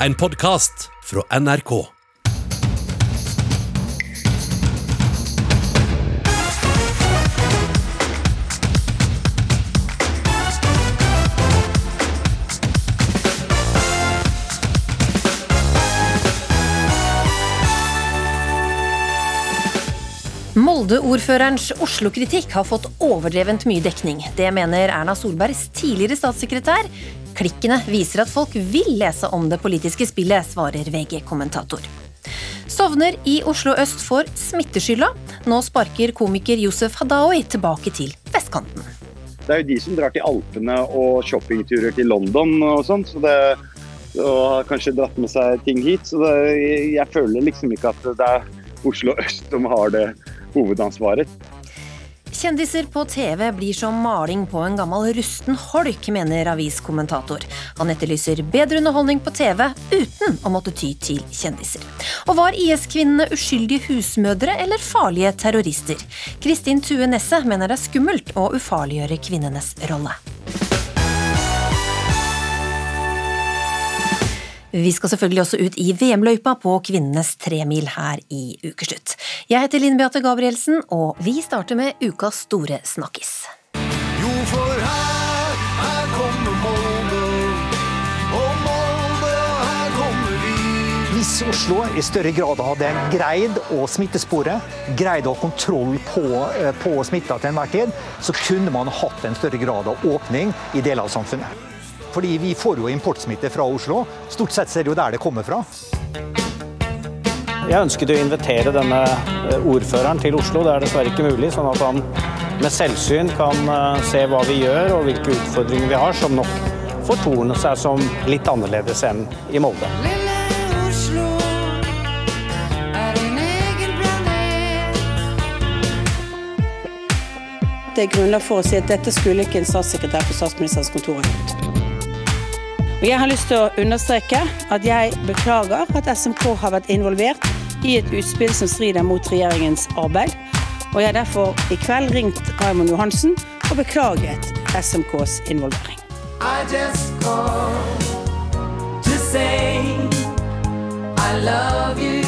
En podkast fra NRK. Molde-ordførerens Oslo-kritikk har fått overdrevent mye dekning. Det mener Erna Solbergs tidligere statssekretær. Klikkene viser at folk vil lese om det politiske spillet, svarer VG-kommentator. Sovner i Oslo øst for smitteskylda. Nå sparker komiker Josef Hadaoui tilbake til vestkanten. Det er jo de som drar til Alpene og shoppingturer til London og sånn, så det og har kanskje dratt med seg ting hit. Så det, jeg føler liksom ikke at det er Oslo øst som har det hovedansvaret. Kjendiser på TV blir som maling på en gammel rusten holk, mener aviskommentator. Han etterlyser bedre underholdning på TV uten å måtte ty til kjendiser. Og var IS-kvinnene uskyldige husmødre eller farlige terrorister? Kristin Tue Nesse mener det er skummelt å ufarliggjøre kvinnenes rolle. Vi skal selvfølgelig også ut i VM-løypa på kvinnenes tremil her i ukeslutt. Jeg heter Linn Beate Gabrielsen, og vi starter med ukas store snakkis. Jo, for her, her kommer Molde. Og Molde, her kommer vi. Hvis Oslo i større grad hadde greid å smittespore, greid å ha kontroll på, eh, på smitta til enhver tid, så kunne man hatt en større grad av åpning i deler av samfunnet. Fordi vi får jo importsmitte fra Oslo. Stort sett er det jo der det kommer fra. Jeg ønsket å invitere denne eh, ordføreren til Oslo. Det er dessverre ikke mulig, sånn at han med selvsyn kan eh, se hva vi gjør og hvilke utfordringer vi har, som nok fortorner seg som litt annerledes enn i Molde. Det er grunnlag for å si at dette skulle ikke en statssekretær på statsministerens kontor ha gjort. Og Jeg har lyst til å understreke at jeg beklager at SMK har vært involvert i et utspill som strider mot regjeringens arbeid. Og jeg har derfor i kveld ringt Raymond Johansen og beklaget SMKs involvering. I just called to say I love you.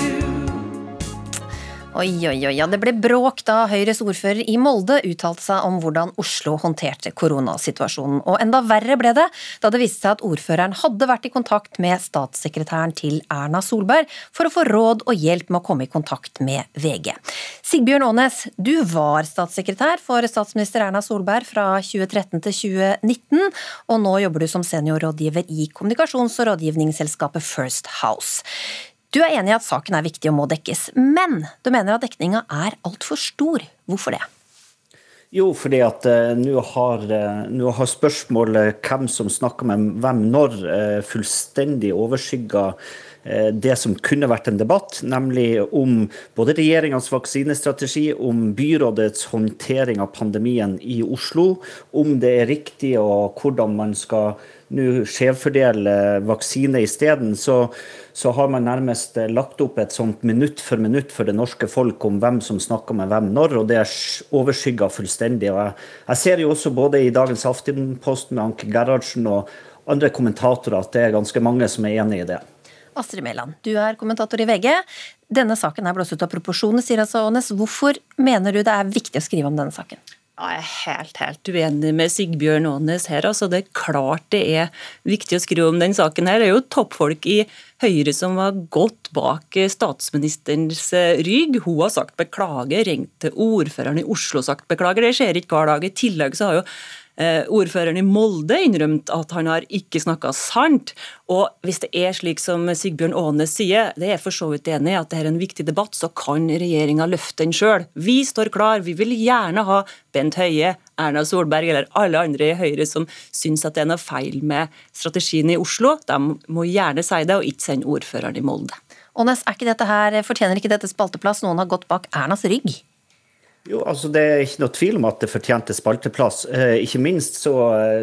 Oi, oi, oi. Ja, det ble bråk da Høyres ordfører i Molde uttalte seg om hvordan Oslo håndterte koronasituasjonen. Og enda verre ble det da det viste seg at ordføreren hadde vært i kontakt med statssekretæren til Erna Solberg for å få råd og hjelp med å komme i kontakt med VG. Sigbjørn Aanes, du var statssekretær for statsminister Erna Solberg fra 2013 til 2019, og nå jobber du som seniorrådgiver i kommunikasjons- og rådgivningsselskapet First House. Du er enig i at saken er viktig og må dekkes, men du mener at dekninga er altfor stor. Hvorfor det? Jo, fordi at uh, nå har, uh, har spørsmålet hvem som snakker med hvem når, uh, fullstendig overskygga det som kunne vært en debatt, nemlig om både regjeringens vaksinestrategi, om byrådets håndtering av pandemien i Oslo, om det er riktig og hvordan man skal nå skjevfordele vaksine isteden, så, så har man nærmest lagt opp et sånt minutt for minutt for det norske folk om hvem som snakker med hvem når, og det er overskygga fullstendig. Og jeg, jeg, ser jo også både i dagens Aftenpost med Anke Gerhardsen og andre kommentatorer at det er ganske mange som er enig i det. Astrid Mæland, du er kommentator i VG. Denne saken er blåst ut av proporsjoner, sier altså Aanes. Hvorfor mener du det er viktig å skrive om denne saken? Ja, jeg er helt, helt uenig med Sigbjørn Aanes her. Altså, det er klart det er viktig å skrive om den saken. her. Det er jo toppfolk i Høyre som har gått bak statsministerens rygg. Hun har sagt beklager, ringt til ordføreren i Oslo og sagt beklager. Det skjer ikke hver dag. I tillegg så har jo ordføreren i Molde innrømt at han har ikke snakka sant. Og hvis det er slik som Sigbjørn Aanes sier, det er for så vidt enig i at det er en viktig debatt, så kan regjeringa løfte den sjøl. Vi står klar, vi vil gjerne ha Bent Høie, Erna Solberg eller alle andre i Høyre som syns at det er noe feil med strategien i Oslo. De må gjerne si det, og ikke sende ordføreren i Molde. Er ikke her, fortjener ikke dette spalteplass? Noen har gått bak Ernas rygg? Jo, altså Det er ikke noe tvil om at det fortjente spalteplass. Eh, ikke minst så,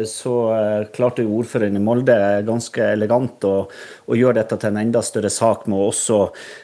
så eh, klarte jo ordføreren i Molde ganske elegant å, å, gjøre dette til en enda større sak med å også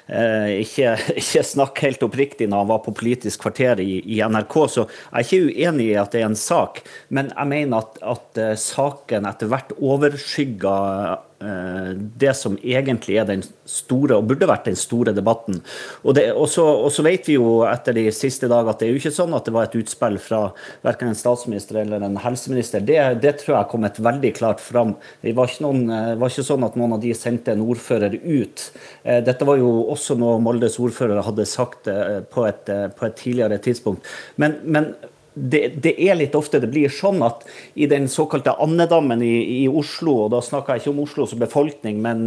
eh, ikke, ikke, snakke helt oppriktig når han var på Politisk kvarter i, i, NRK. Så jeg er ikke uenig i at det er en sak, men jeg mener at, at eh, saken etter hvert overskygger eh, det som egentlig er den store, og burde vært den store debatten. Og, det, og, så, og, så, vet vi jo etter de siste dager at det er jo ikke sånn at det var et utspill fra verken en statsminister eller en helseminister. Det, det tror jeg kom et veldig klart fram. Det var ikke, noen, det var ikke sånn at noen av de sendte en ordfører ut. Dette var jo også noe Moldes ordfører hadde sagt på et, på et tidligere tidspunkt. Men, men det, det, er litt ofte det blir sånn at i den såkalte andedammen i, i, Oslo, og da snakker jeg ikke om Oslo som befolkning, men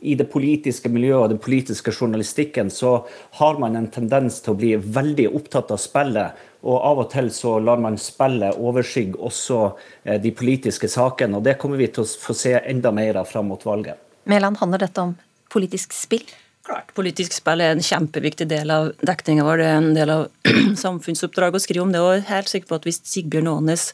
i det politiske miljøet og den politiske journalistikken, så har man en tendens til å bli veldig opptatt av spillet. Og av og til så lar man spillet overskygge også eh, de politiske sakene. Og det kommer vi til å få se enda mer av fram mot valget. Mæland, handler dette om politisk spill? Klart, Politisk spill er en kjempeviktig del av dekninga vår. Det er en del av samfunnsoppdraget å skrive om det. og jeg er helt sikker på at Hvis Sigbjørn Aanes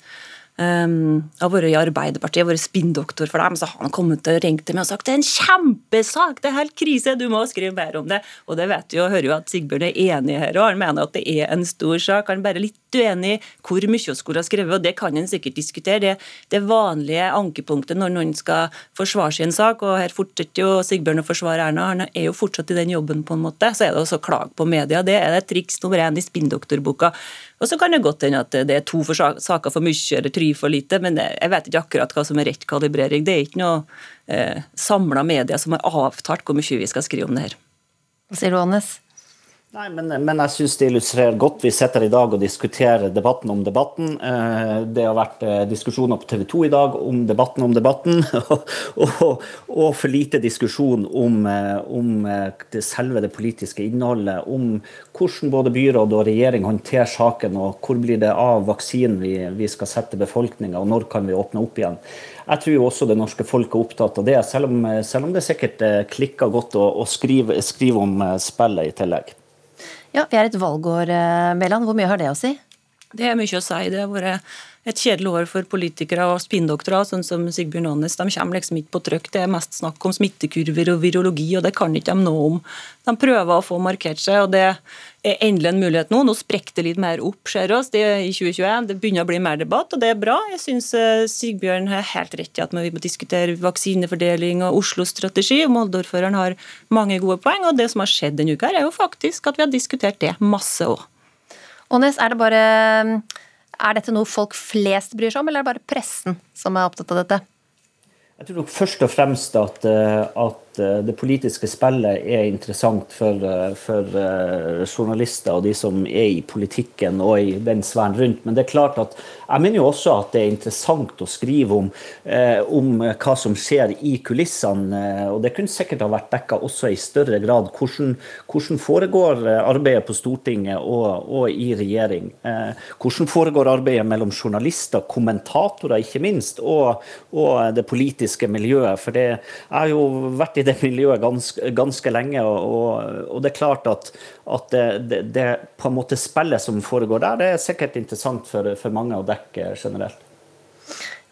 um, har vært i Arbeiderpartiet, vært spinndoktor for dem, så har han kommet til og ringe til meg og sagt det er en kjempesak, det er helt krise, du må skrive mer om det. Og det vet vi og hører jo at Sigbjørn er enig her, og han mener at det er en stor sak. Han er bare litt uenig i hvor mye vi skulle ha skrevet, og det kan en sikkert diskutere. Det, det vanlige ankepunktet når noen skal forsvare sin sak, og her fortsetter jo Sigbjørn å forsvare Erna, han er jo fortsatt i den jobben, på en måte, så er det også klag på media. Det er det triks nummer én i spinndoktorboka. Og så kan det godt hende at det er to for saker for mye eller tre for lite, men jeg vet ikke akkurat hva som er rett kalibrering. Det er ikke noe eh, samla media som har avtalt hvor mye vi skal skrive om det her. Hva sier du, Annes? Nei, men, men jeg syns det illustrerer godt. Vi sitter i dag og diskuterer debatten om debatten. Eh, det har vært eh, diskusjoner på TV 2 i dag om debatten om debatten, og, og, for lite diskusjon om, eh, om det selve det politiske innholdet. Om hvordan både byråd og regjering håndterer saken, og hvor blir det av vaksinen vi, vi skal sette befolkninga, og når kan vi åpne opp igjen. Jeg tror også det norske folk er opptatt av det, selv om, selv om det sikkert klikker godt å skrive, skrive om spillet i tillegg. Ja, Vi er et valgår, eh, Mæland. Hvor mye har det å si? Det er mye å si. Det har vært et kjedelig år for politikere og spinndoktorer, sånn som Sigbjørn Aanes. De kommer liksom ikke på trykk. Det er mest snakk om smittekurver og virologi, og det kan ikke de noe om. De prøver å få markert seg, og det er endelig en mulighet nå. Nå sprekker det litt mer opp, ser oss. I 2021. Det begynner å bli mer debatt, og det er bra. Jeg syns eh, Sigbjørn har helt rett i at vi må diskutere vaksinefordeling og Oslos strategi. Molde-ordføreren har mange gode poeng, og det som har skjedd denne uka, er jo faktisk at vi har diskutert det masse òg. Ånes, er det bare er dette noe folk flest bryr seg om, eller er det bare pressen som er opptatt av dette? Jeg tror nok først og fremst at, eh, eh, det politiske spillet er interessant for, eh, for, journalister og de som er i politikken og i den sfæren rundt. Men det er klart at jeg mener jo også at det er interessant å skrive om, om hva som skjer i kulissene. Og det kunne sikkert ha vært dekka også i større grad. Hvordan, hvordan foregår arbeidet på Stortinget og, og, i regjering? Hvordan foregår arbeidet mellom journalister, kommentatorer ikke minst, og, og det politiske miljøet. For det, jeg har jo vært i det miljøet ganske, ganske lenge, og, og, det er klart at, at det, det, det, på en måte spillet som foregår der, det er sikkert interessant for, for mange å dekke generelt.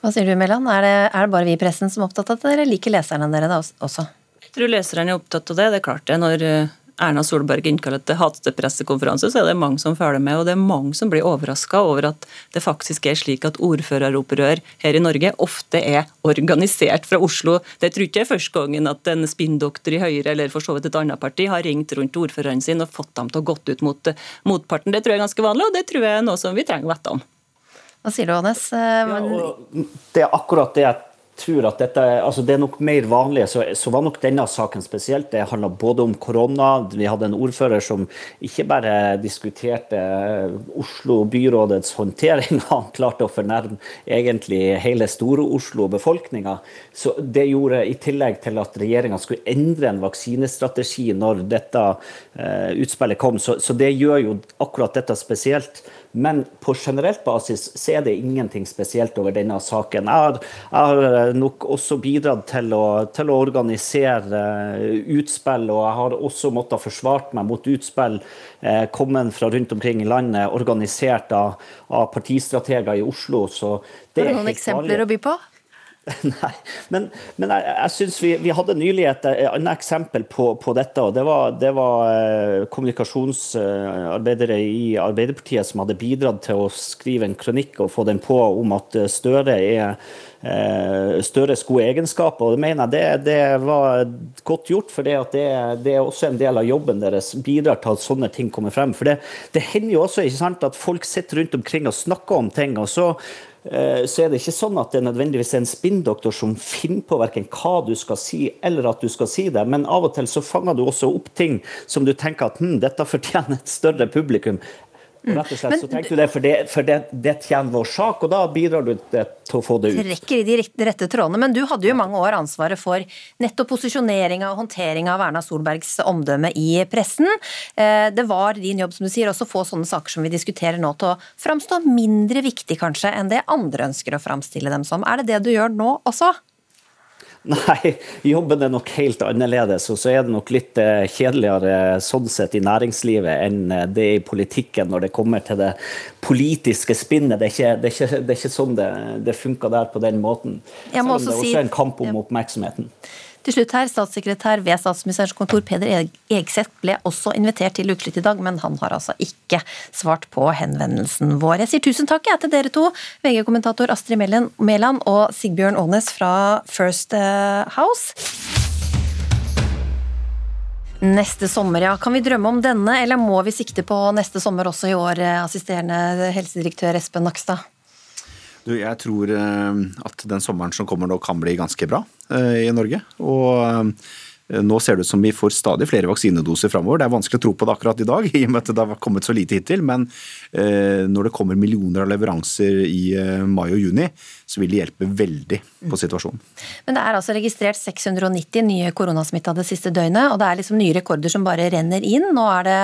Hva sier du, Mæland? Er, er, det bare vi i pressen som er opptatt av det, eller liker leserne dere da også? Jeg tror leserne er opptatt av det. Det er klart det. Når Erna Solberg innkaller til hatepressekonferanse, så er det mange som følger med. Og det er mange som blir overraska over at det faktisk er slik at ordføreropprør her i Norge ofte er organisert fra Oslo. Det tror ikke jeg er første gangen at en spinndoktor i Høyre eller for så vidt et annet parti har ringt rundt ordføreren sin og fått dem til å gått ut mot motparten. Det tror jeg er ganske vanlig, og det tror jeg er noe som vi trenger å vite om. Hva sier du, Hannes? Ja, det er akkurat det jeg tror at dette altså det er nok mer vanlig, så, så, var nok denne saken spesielt. Det handla både om korona. Vi hadde en ordfører som ikke bare diskuterte Oslo byrådets håndtering, han klarte å fornærme egentlig hele Store-Oslo og befolkninga. Så det gjorde, i tillegg til at regjeringa skulle endre en vaksinestrategi når dette eh, utspillet kom, så, så det gjør jo akkurat dette spesielt. Men på generelt basis så er det ingenting spesielt over denne saken. Jeg har, jeg har eh, nok også bidratt til å, til å, organisere eh, utspill, og jeg har også måttet forsvart meg mot utspill eh, kommet fra rundt omkring i landet, organisert av, av partistrateger i Oslo. Så det har du noen eksempler å by på? Nei, men, men jeg, jeg synes vi, vi, hadde nylig et annet eksempel på, på dette. og Det var, det var eh, kommunikasjonsarbeidere i Arbeiderpartiet som hadde bidratt til å skrive en kronikk og få den på om at Støre er eh, Støres gode egenskaper. og Det mener jeg det, det var godt gjort, for det, det, er også en del av jobben deres. Bidrar til at sånne ting kommer frem. For det, det hender jo også ikke sant, at folk sitter rundt omkring og snakker om ting. og så Eh, så er det ikke sånn at det er nødvendigvis en spinndoktor som finner på verken hva du skal si, eller at du skal si det. Men av og til så fanger du også opp ting som du tenker at hm, dette fortjener et større publikum. Rett og slett Men, så tenker du det, for, det, for det, det, tjener vår sak, og da bidrar du til å få det ut. Trekker i de rette trådene. Men du hadde jo mange år ansvaret for nettopp posisjoneringa og håndteringa av Erna Solbergs omdømme i pressen. Eh, det var din jobb, som du sier, også få sånne saker som vi diskuterer nå, til å framstå mindre viktig kanskje enn det andre ønsker å framstille dem som. Er det det du gjør nå også? Nei, jobben er nok helt annerledes. Og så er det nok litt eh, kjedeligere sånn sett i næringslivet enn eh, det er i politikken når det kommer til det politiske spinnet. Det er ikke, det er ikke, det er ikke sånn det, det funker der på den måten. Selv om det er også en kamp om oppmerksomheten. Til slutt her, Statssekretær ved statsministerens kontor Peder Egseth ble også invitert til Ukeslutt i dag, men han har altså ikke svart på henvendelsen vår. Jeg sier tusen takk jeg, til dere to, VG-kommentator Astrid Mæland og Sigbjørn Aanes fra First eh, House. Neste sommer, ja. Kan vi drømme om denne, eller må vi sikte på neste sommer også i år, eh, assisterende helsedirektør Espen Nakstad? Du, jeg tror eh, at den sommeren som kommer nå kan bli ganske bra eh, i Norge. Og eh, nå ser det ut som vi får stadig flere vaksinedoser framover. Det er vanskelig å tro på det akkurat i dag, i og med at det har kommet så lite hittil. Men når det kommer millioner av leveranser i mai og juni, så vil det hjelpe veldig på situasjonen. Men det er altså registrert 690 nye koronasmitta det siste døgnet, og det er liksom nye rekorder som bare renner inn. Nå er det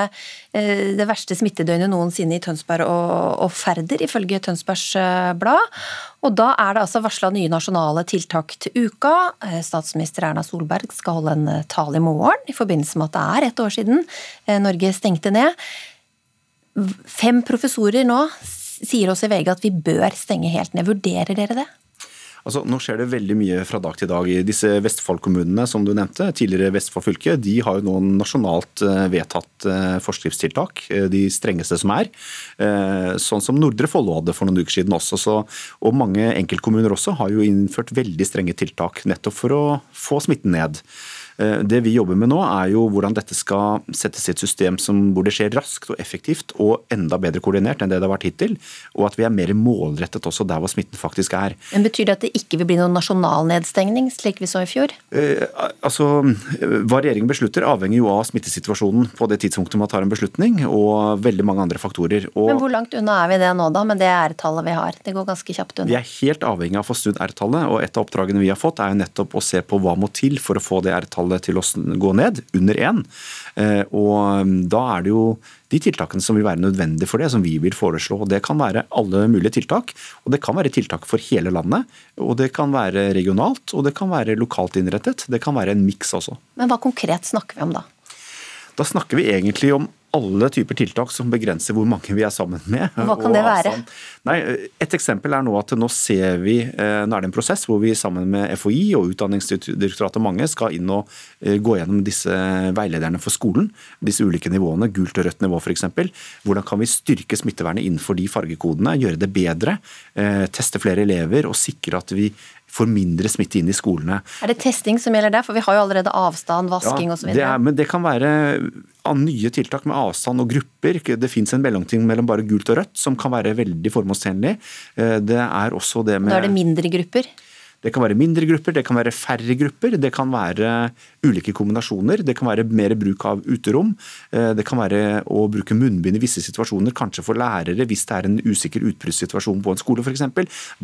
eh, det verste smittedøgnet noensinne i Tønsberg og, og Færder, ifølge Tønsbergs eh, Blad. Og da er det altså varsla nye nasjonale tiltak til uka. Eh, statsminister Erna Solberg skal holde en tale i morgen i forbindelse med at det er ett år siden Norge stengte ned. Fem professorer nå sier også i VG at vi bør stenge helt ned. Vurderer dere det? Altså, nå skjer det veldig mye fra dag til dag. i Disse Vestfold-kommunene som du nevnte, tidligere Vestfold fylke, de har jo noen nasjonalt eh, vedtatt eh, forskriftstiltak. Eh, de strengeste som er. Sånn som Nordre Follo hadde for noen uker siden også. Så, og mange enkeltkommuner også har jo innført veldig strenge tiltak nettopp for å få smitten ned. Eh, det vi jobber med nå, er jo hvordan dette skal settes i et system som, hvor det skjer raskt og effektivt og enda bedre koordinert enn det det har vært hittil. Og at vi er mer målrettet også der hvor smitten faktisk er. Men Betyr det at det ikke vil bli noen nasjonal nedstengning, slik vi så i fjor? Eh, altså, Hva regjeringen beslutter avhenger jo av smittesituasjonen på det tidspunktet man tar en beslutning, og veldig mange andre faktorer. Og Men hvor langt unna er vi det nå, da, med det R-tallet vi har? Det går ganske kjapt unna. Vi er helt avhengig av å få snudd R-tallet, og et av oppdragene vi har fått er jo nettopp å se på hva må til for å få det R-tallet antallet til å gå ned, under én. Eh, og um, da er det jo de tiltakene som vil være nødvendige for det, som vi vil foreslå. Det kan være alle mulige tiltak. Og det kan være tiltak for hele landet. Og det kan være regionalt, og det kan være lokalt innrettet. Det kan være en miks også. Men hva konkret snakker vi om da? Da snakker vi egentlig om alle typer tiltak som begrenser hvor mange vi er sammen med. Hva kan det være? Nei, et eksempel er nå at nå ser vi, eh, nå er det en prosess hvor vi sammen med FHI og Utdanningsdirektoratet og mange skal inn og eh, gå gjennom disse veilederne for skolen. Disse ulike nivåene, gult og rødt nivå f.eks. Hvordan kan vi styrke smittevernet innenfor de fargekodene, gjøre det bedre, eh, teste flere elever og sikre at vi får mindre smitte inn i skolene. Er det testing som gjelder der? For vi har jo allerede avstand, vasking ja, osv. Men det kan være nye tiltak med avstand og grupper. Det fins en mellomting mellom bare gult og rødt som kan være veldig formålstjenlig. Eh, det er også det med Da er det mindre grupper? Det kan være mindre grupper, det kan være færre grupper, det kan være ulike kombinasjoner. Det kan være mer bruk av uterom. Eh, det kan være å bruke munnbind i visse situasjoner, kanskje for lærere hvis det er en usikker utbruddssituasjon på en skole f.eks.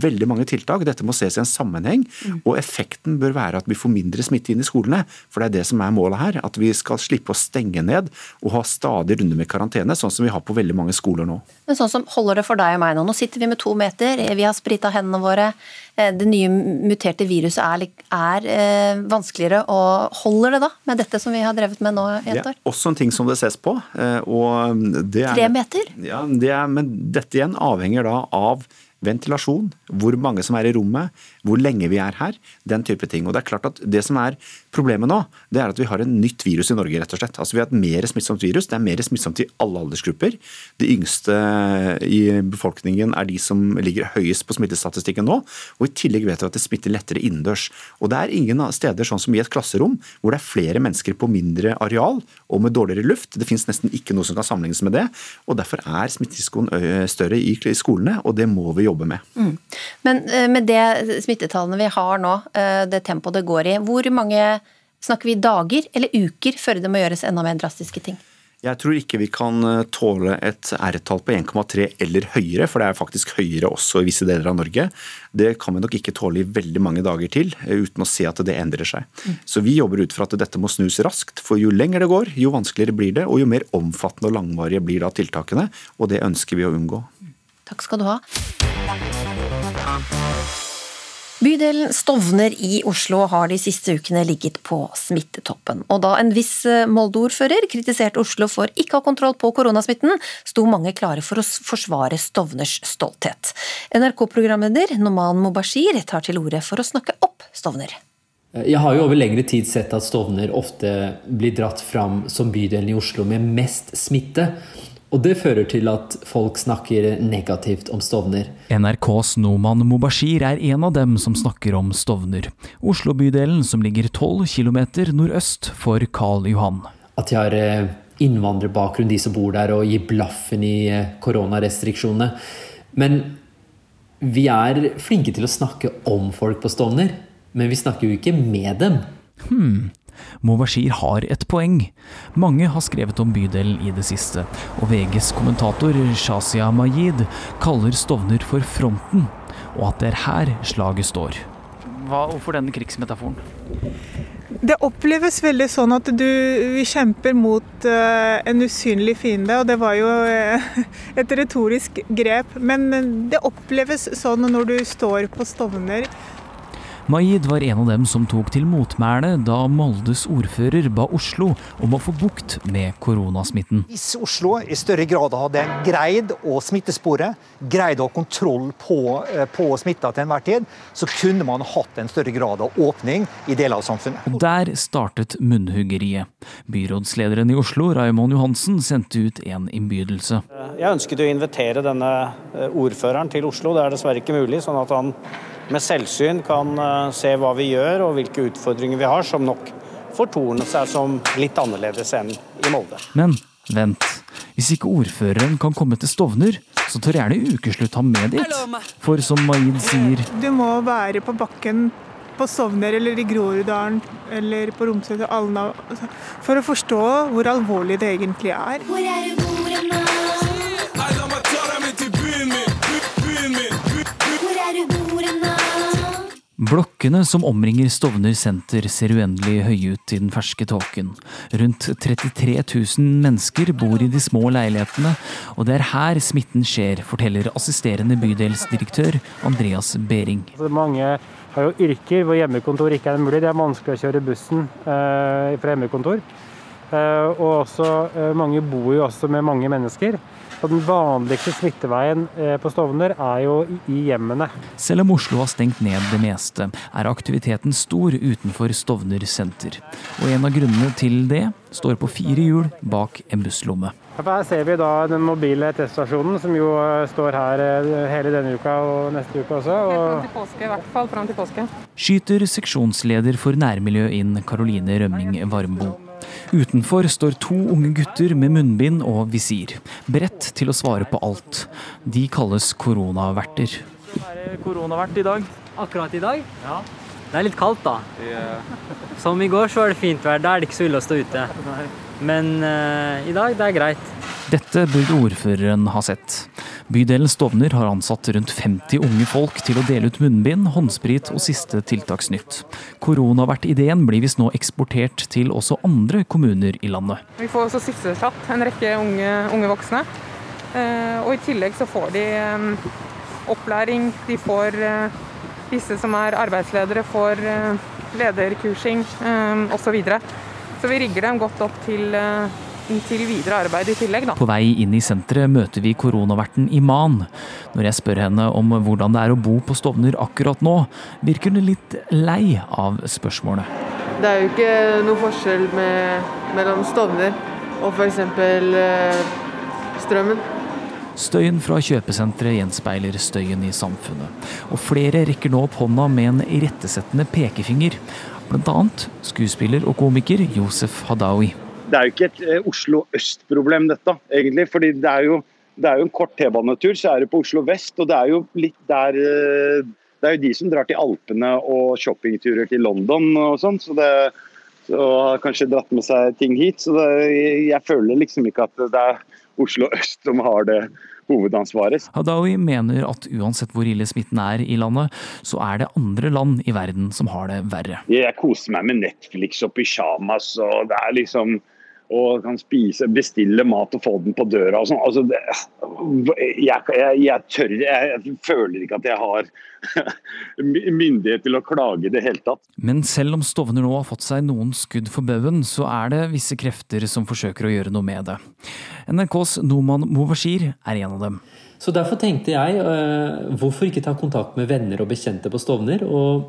Veldig mange tiltak. Dette må ses i en sammenheng. Mm. Og effekten bør være at vi får mindre smitte inn i skolene. For det er det som er målet her. At vi skal slippe å stenge ned og ha stadig runder med karantene, sånn som vi har på veldig mange skoler nå. Men sånn som holder det for deg og meg nå? Nå sitter vi med to meter, vi har sprita hendene våre. Eh, det nye muterte viruset er, er eh, vanskeligere. og Holder det da med dette som vi har drevet med nå i et år? Det er også en ting som det ses på. Eh, og det er, Tre meter? Ja, det er, men dette igjen avhenger da av Ventilasjon, hvor mange som er i rommet, hvor lenge vi er her, den type ting. Og Det er klart at det som er problemet nå, det er at vi har en nytt virus i Norge, rett og slett. Altså Vi har et mer smittsomt virus. Det er mer smittsomt i alle aldersgrupper. De yngste i befolkningen er de som ligger høyest på smittestatistikken nå. Og i tillegg vet vi at det smitter lettere innendørs. Og det er ingen steder sånn som i et klasserom hvor det er flere mennesker på mindre areal og med dårligere luft. Det finnes nesten ikke noe som kan sammenlignes med det. og Derfor er smitterisikoen større i skolene, og det må vi jobbe med. Mm. Men eh, med det smittetallene vi har nå, eh, det tempoet det går i, hvor mange snakker vi dager eller uker før det må gjøres enda mer drastiske ting? Jeg tror ikke vi kan eh, tåle et R-tall på 1,3 eller høyere, for det er faktisk høyere også i visse deler av Norge. Det kan vi nok ikke tåle i veldig mange dager til, uten å se at det endrer seg. Mm. Så vi jobber ut fra at dette må snus raskt, for jo lenger det går, jo vanskeligere blir det, og jo mer omfattende og langvarige blir da tiltakene, og det ønsker vi å unngå. Takk skal du ha. Bydelen Stovner i Oslo har de siste ukene ligget på smittetoppen. Og da en viss eh, Molde-ordfører kritiserte Oslo for ikke å ha kontroll på koronasmitten, sto mange klare for å forsvare Stovners stolthet. NRK-programleder Noman Mobashir tar til orde for å snakke opp Stovner. Jeg har jo over lengre tid sett at Stovner ofte blir dratt fram som bydelen i Oslo med mest smitte. Og det fører til at folk snakker negativt om Stovner. NRKs Noman Mobashir er en av dem som snakker om Stovner. Oslo-bydelen som ligger 12 km nordøst for Karl Johan. At de har eh, innvandrerbakgrunn, de som bor der, og gir blaffen i eh, koronarestriksjonene. Men vi er flinke til å snakke om folk på Stovner. Men vi snakker jo ikke med dem. Hmm. Mobashir har et poeng. Mange har skrevet om bydelen i det siste, og VGs kommentator Shazia Majid kaller Stovner for fronten, og at det er her slaget står. Hva, hvorfor denne krigsmetaforen? Det oppleves veldig sånn at du vi kjemper mot uh, en usynlig fiende, og det var jo uh, et retorisk grep. Men det oppleves sånn når du står på Stovner Maid var en av dem som tok til motmæle da Moldes ordfører ba Oslo om å få bukt med koronasmitten. Hvis Oslo i større grad hadde greid å smittespore, greid å ha kontroll på, eh, på smitta til enhver tid, så kunne man hatt en større grad av åpning i deler av samfunnet. Og der startet munnhuggeriet. Byrådslederen i Oslo, Raymond Johansen, sendte ut en innbydelse. Jeg ønsket å invitere denne eh, ordføreren til Oslo. Det er dessverre ikke mulig, sånn at han med selvsyn kan eh, se hva vi gjør og hvilke utfordringer vi har, som nok fortorner seg som litt annerledes enn i Molde. Men vent, hvis ikke ordføreren kan komme til Stovner, så tør gjerne Ukeslutt ham med dit. For som Maid sier Du må være på bakken på Stovner eller i Groruddalen eller på Romsøy Alna for å forstå hvor alvorlig det egentlig er. Hvor er du Blokkene som omringer Stovner senter ser uendelig høye ut i den ferske tåken. Rundt 33 000 mennesker bor i de små leilighetene, og det er her smitten skjer, forteller assisterende bydelsdirektør Andreas Behring. Mange har jo yrker hvor hjemmekontor ikke er mulig. Det er vanskelig å kjøre bussen eh, fra hjemmekontor. Eh, og også, eh, mange bor jo også med mange mennesker. Og den vanligste smitteveien eh, på Stovner er jo i hjemmene. Selv om Oslo har stengt ned det meste, er aktiviteten stor utenfor Stovner senter. Og en av grunnene til det står på fire hjul bak en busslomme. Her ser vi da den mobile teststasjonen, som jo eh, står her eh, hele denne uka og neste uke også. Og... Fram til påske, i hvert fall fram til påske. Skyter seksjonsleder for nærmiljø inn Karoline Rømming Varmbo. Utenfor står to unge gutter med munnbind og visir, beredt til å svare på alt. De kalles koronaverter. Er det koronavert i dag? Akkurat i dag? Ja. Det er litt kaldt, da. Som i går så var det fint vær. Da er det ikke så ille å stå ute. Men uh, i dag, det er greit. Dette burde ordføreren ha sett. Bydelen Stovner har ansatt rundt 50 unge folk til å dele ut munnbind, håndsprit og siste tiltaksnytt. Koronavertideen blir visst nå eksportert til også andre kommuner i landet. Vi får også sysselsatt en rekke unge, unge voksne. Uh, og i tillegg så får de um, opplæring. De får disse som er arbeidsledere, får lederkursing osv. Så, vi rigger dem godt opp til til videre arbeid i tillegg, da. På vei inn i senteret møter vi koronaverten Iman. Når jeg spør henne om hvordan det er å bo på Stovner akkurat nå, virker hun litt lei av spørsmålet. Det er jo ikke noe forskjell med, mellom Stovner og f.eks. Eh, Strømmen. Støyen fra kjøpesenteret gjenspeiler støyen i samfunnet. Og flere rekker nå opp hånda med en irettesettende pekefinger. Annet skuespiller og komiker Josef Hadaoui. Det er jo ikke et eh, Oslo øst-problem, dette, egentlig. fordi det er jo, det er jo en kort T-banetur, så er det på Oslo vest. Og det er jo litt der eh, Det er jo de som drar til Alpene og shoppingturer til London og sånn. Så det så har kanskje dratt med seg ting hit. Så det, jeg føler liksom ikke at det er Oslo øst som har det hovedansvaret. Hadaoui mener at uansett hvor ille smitten er i landet, så er det andre land i verden som har det verre. Jeg koser meg med Netflix og pysjamas og det er liksom og kan spise, bestille mat og få den på døra og sånn. Altså, jeg, jeg, jeg, tør Jeg føler ikke at jeg har myndighet til å klage i det hele tatt. Men selv om Stovner nå har fått seg noen skudd for baugen, så er det visse krefter som forsøker å gjøre noe med det. NRKs Noman Movashir er en av dem. Så derfor tenkte jeg, øh, hvorfor ikke ta kontakt med venner og bekjente på Stovner, og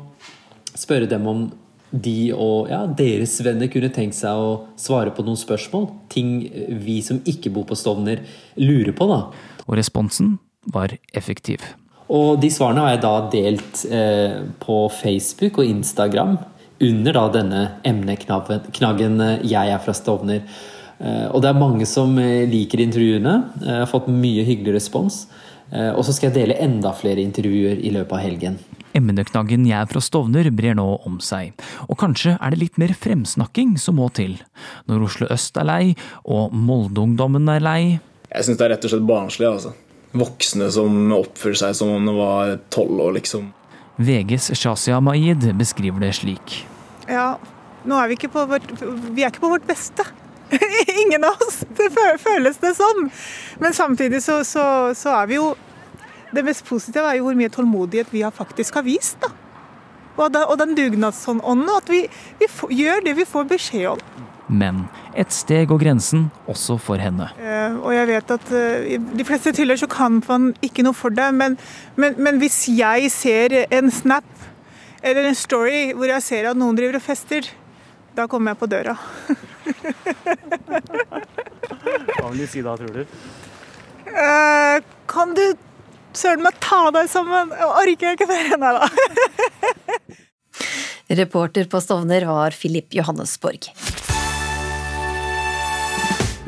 spørre dem om de og ja, deres venner kunne tenkt seg å svare på noen spørsmål. Ting vi som ikke bor på Stovner lurer på, da. Og responsen var effektiv. Og de svarene har jeg da delt eh, på Facebook og Instagram under da denne emneknaggen eh, 'Jeg er fra Stovner'. Eh, og det er mange som eh, liker intervjuene. Jeg har fått mye hyggelig respons. Eh, og så skal jeg dele enda flere intervjuer i løpet av helgen. Emneknaggen 'Jeg er fra Stovner' brer nå om seg, og kanskje er det litt mer fremsnakking som må til. Når Oslo øst er lei, og Molde-ungdommen er lei. Jeg syns det er rett og slett barnslig. altså voksne som oppfører seg som om de var tolv år, liksom. VGs Shazia Maid beskriver det slik. Ja, nå er vi ikke på vårt Vi er ikke på vårt beste. Ingen av oss. Det føles det som. Men samtidig så, så, så er vi jo Det mest positive er jo hvor mye tålmodighet vi har faktisk har vist. da. Og, da, og den dugnadsånden. At vi, vi får, gjør det vi får beskjed om. Men et steg går grensen også for henne. Uh, og jeg vet at uh, i de fleste tilfeller så kan man ikke noe for det, men, men, men, hvis jeg ser en snap eller en story hvor jeg ser at noen driver og fester, da kommer jeg på døra. Hva vil de si da, tror du? Uh, kan du søren meg ta deg sammen? Jeg orker ikke mer. Nei da. Reporter på Stovner var Filip Johannesborg.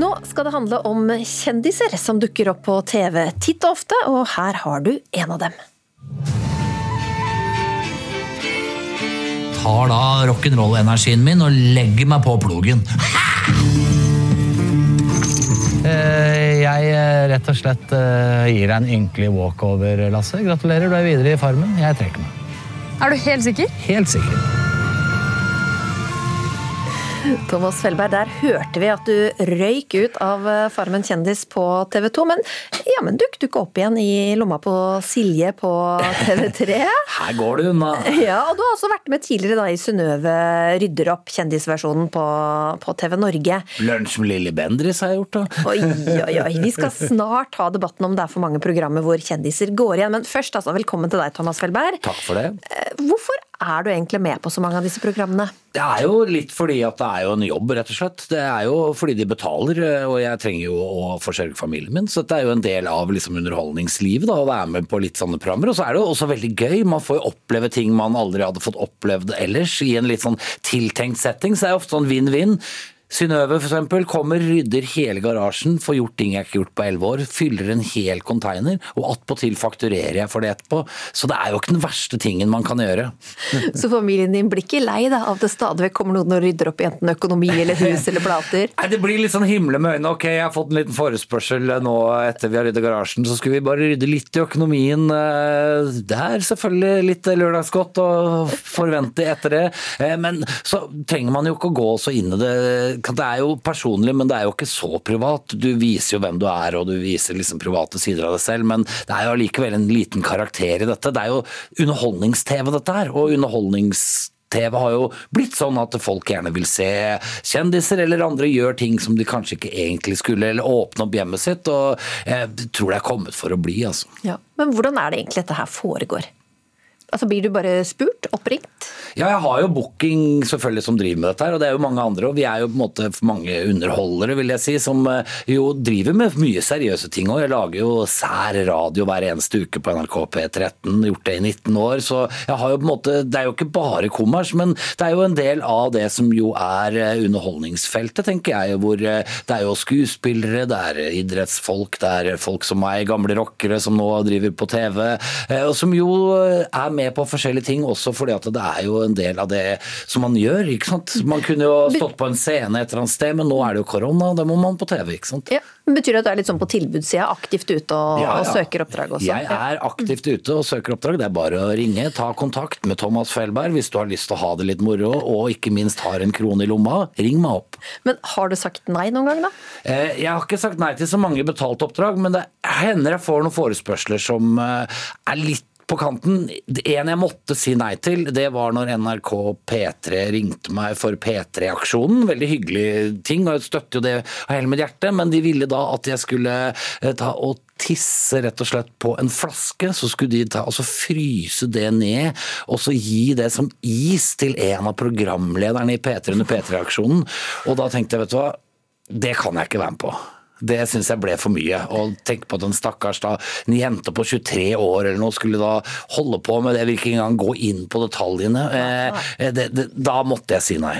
Nå skal det handle om kjendiser som dukker opp på TV titt og ofte, og her har du en av dem. Tar da rock'n'roll-energien min og legger meg på plogen. Eh, jeg rett og slett eh, gir deg en ynkelig walkover, Lasse. Gratulerer, du er videre i Farmen. Jeg trekker meg. Er du helt sikker? Helt sikker. Thomas Felberg, der hørte vi at du røyk ut av eh, Farmen kjendis på TV 2. Men jammen dukk du ikke opp igjen i lomma på Silje på TV3? Her går det unna. Ja, og du har også vært med tidligere da i Synnøve rydder opp, kjendisversjonen på, på TV Norge. Lunsj med Lilly Bendriss har jeg gjort, da. Oi, oi, oi. Vi skal snart ha debatten om det er for mange programmer hvor kjendiser går igjen. Men først, altså, velkommen til deg, Thomas Felberg. Takk for det. Eh, hvorfor er du egentlig med på så mange av disse programmene? Det er jo litt fordi at det er jo en jobb, rett og slett. Det er jo fordi de betaler, og jeg trenger jo å forsørge familien min. Så det er jo en del av liksom underholdningslivet da, å være med på litt sånne programmer. Og så er det jo også veldig gøy. Man får jo oppleve ting man aldri hadde fått opplevd ellers i en litt sånn tiltenkt setting. Så det er ofte sånn vinn-vinn. Synnøve f.eks. kommer, rydder hele garasjen, får gjort ting jeg ikke har gjort på elleve år, fyller en hel container, og attpåtil fakturerer jeg for det etterpå. Så det er jo ikke den verste tingen man kan gjøre. Så familien din blir ikke lei da, av at det stadig vekk kommer noen og rydder opp i enten økonomi eller hus eller plater? Nei, Det blir litt sånn himle med øynene. Ok, jeg har fått en liten forespørsel nå etter vi har ryddet garasjen, så skulle vi bare rydde litt i økonomien. Det er selvfølgelig litt lørdagsgodt å forvente etter det, men så trenger man jo ikke å gå så inn i det det er jo personlig, men det er jo ikke så privat. Du viser jo hvem du er, og du viser liksom private sider av deg selv, men det er jo allikevel en liten karakter i dette. Det er jo underholdnings-TV, dette her. og underholdnings nett-TV har jo blitt sånn at folk gjerne vil se kjendiser eller andre gjør ting som de kanskje ikke egentlig skulle, eller åpne opp hjemmet sitt. og Jeg tror det er kommet for å bli, altså. Ja. Men hvordan er det egentlig dette her foregår? Altså Blir du bare spurt? Oppringt? Ja, jeg har jo Booking selvfølgelig som driver med dette her, og det er jo mange andre. Og vi er jo på en måte mange underholdere, vil jeg si, som eh, jo driver med mye seriøse ting òg. Jeg lager jo sær radio hver eneste uke på NRK P13, gjort det i 19 år. Så jeg har jo på en måte Det er jo ikke bare kommers, men det er jo en del av det som jo er eh, underholdningsfeltet, tenker jeg. Hvor eh, det er jo skuespillere, det er idrettsfolk, det er folk som meg, gamle rockere som nå driver på TV, og som jo er med på forskjellige ting også fordi at det er jo en del av det som man gjør. ikke sant? Man kunne jo stått på en scene et eller annet sted, men nå er det jo korona, da må man på TV. ikke sant? Ja. Men Betyr det at du er litt sånn på tilbudssida, aktivt ute og, Ja, og søker oppdrag også? Jeg er aktivt ute og søker oppdrag. Det er bare å ringe, ta kontakt med Thomas Felberg hvis du har lyst til å ha det litt moro, og ikke minst har en krone i lomma. Ring meg opp. Men har du sagt nei noen gang, da? Eh, Jeg har ikke sagt nei til så mange betalte oppdrag, men det hender jeg får noen forespørsler som eh, er litt på kanten. En jeg måtte si nei til, det var når NRK P3 ringte meg for P3-aksjonen. Veldig hyggelig ting, og jeg støtter jo det av hele mitt hjerte, men de ville da at jeg skulle eh, ta og tisse rett og slett på en flaske, så skulle de ta og så fryse det ned, og så gi det som is til en av programlederne i P3 under P3-aksjonen. Og da tenkte jeg, vet du hva, det kan jeg ikke være med på. Det syns jeg ble for mye. Og tenk på at en stakkars da, en jente på 23 år eller noe skulle da holde på med det, vil ikke engang gå inn på detaljene. Eh, det, det, da måtte jeg si nei.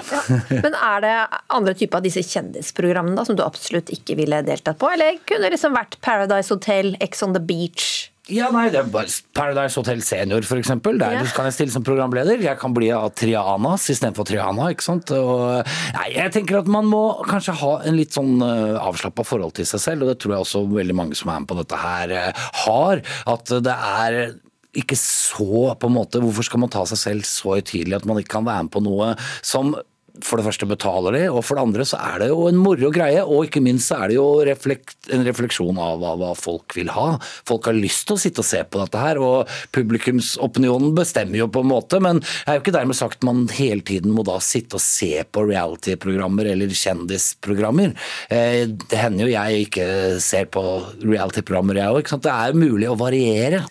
Men er det andre typer av disse kjendisprogrammene da, som du absolutt ikke ville deltatt på? Eller kunne det liksom vært Paradise Hotel, Ex on the Beach? Ja, nei, det er bare Paradise Hotel Senior, eksempel. Der Ja. kan jeg stille som programleder. Jeg kan bli av Trianas istedenfor Triana, ikke sant. Og, nei, jeg tenker at man må kanskje ha en litt sånn uh, avslappa forhold til seg selv, og det tror jeg også veldig mange som er med på dette her, uh, har. At det er ikke så på en måte Hvorfor skal man ta seg selv så høytidelig at man ikke kan være med på noe som for det første betaler de, og for det andre så er det jo en moro greie. Og ikke minst så er det jo reflekt, en refleksjon av hva, hva folk vil ha. Folk har lyst til å sitte og se på dette her, og publikumsopinionen bestemmer jo på en måte, men det er jo ikke dermed sagt man hele tiden må da sitte og se på reality-programmer eller kjendisprogrammer. Eh, Det hender jo jeg ikke ser på reality-programmer, jeg òg. Det er mulig å variere.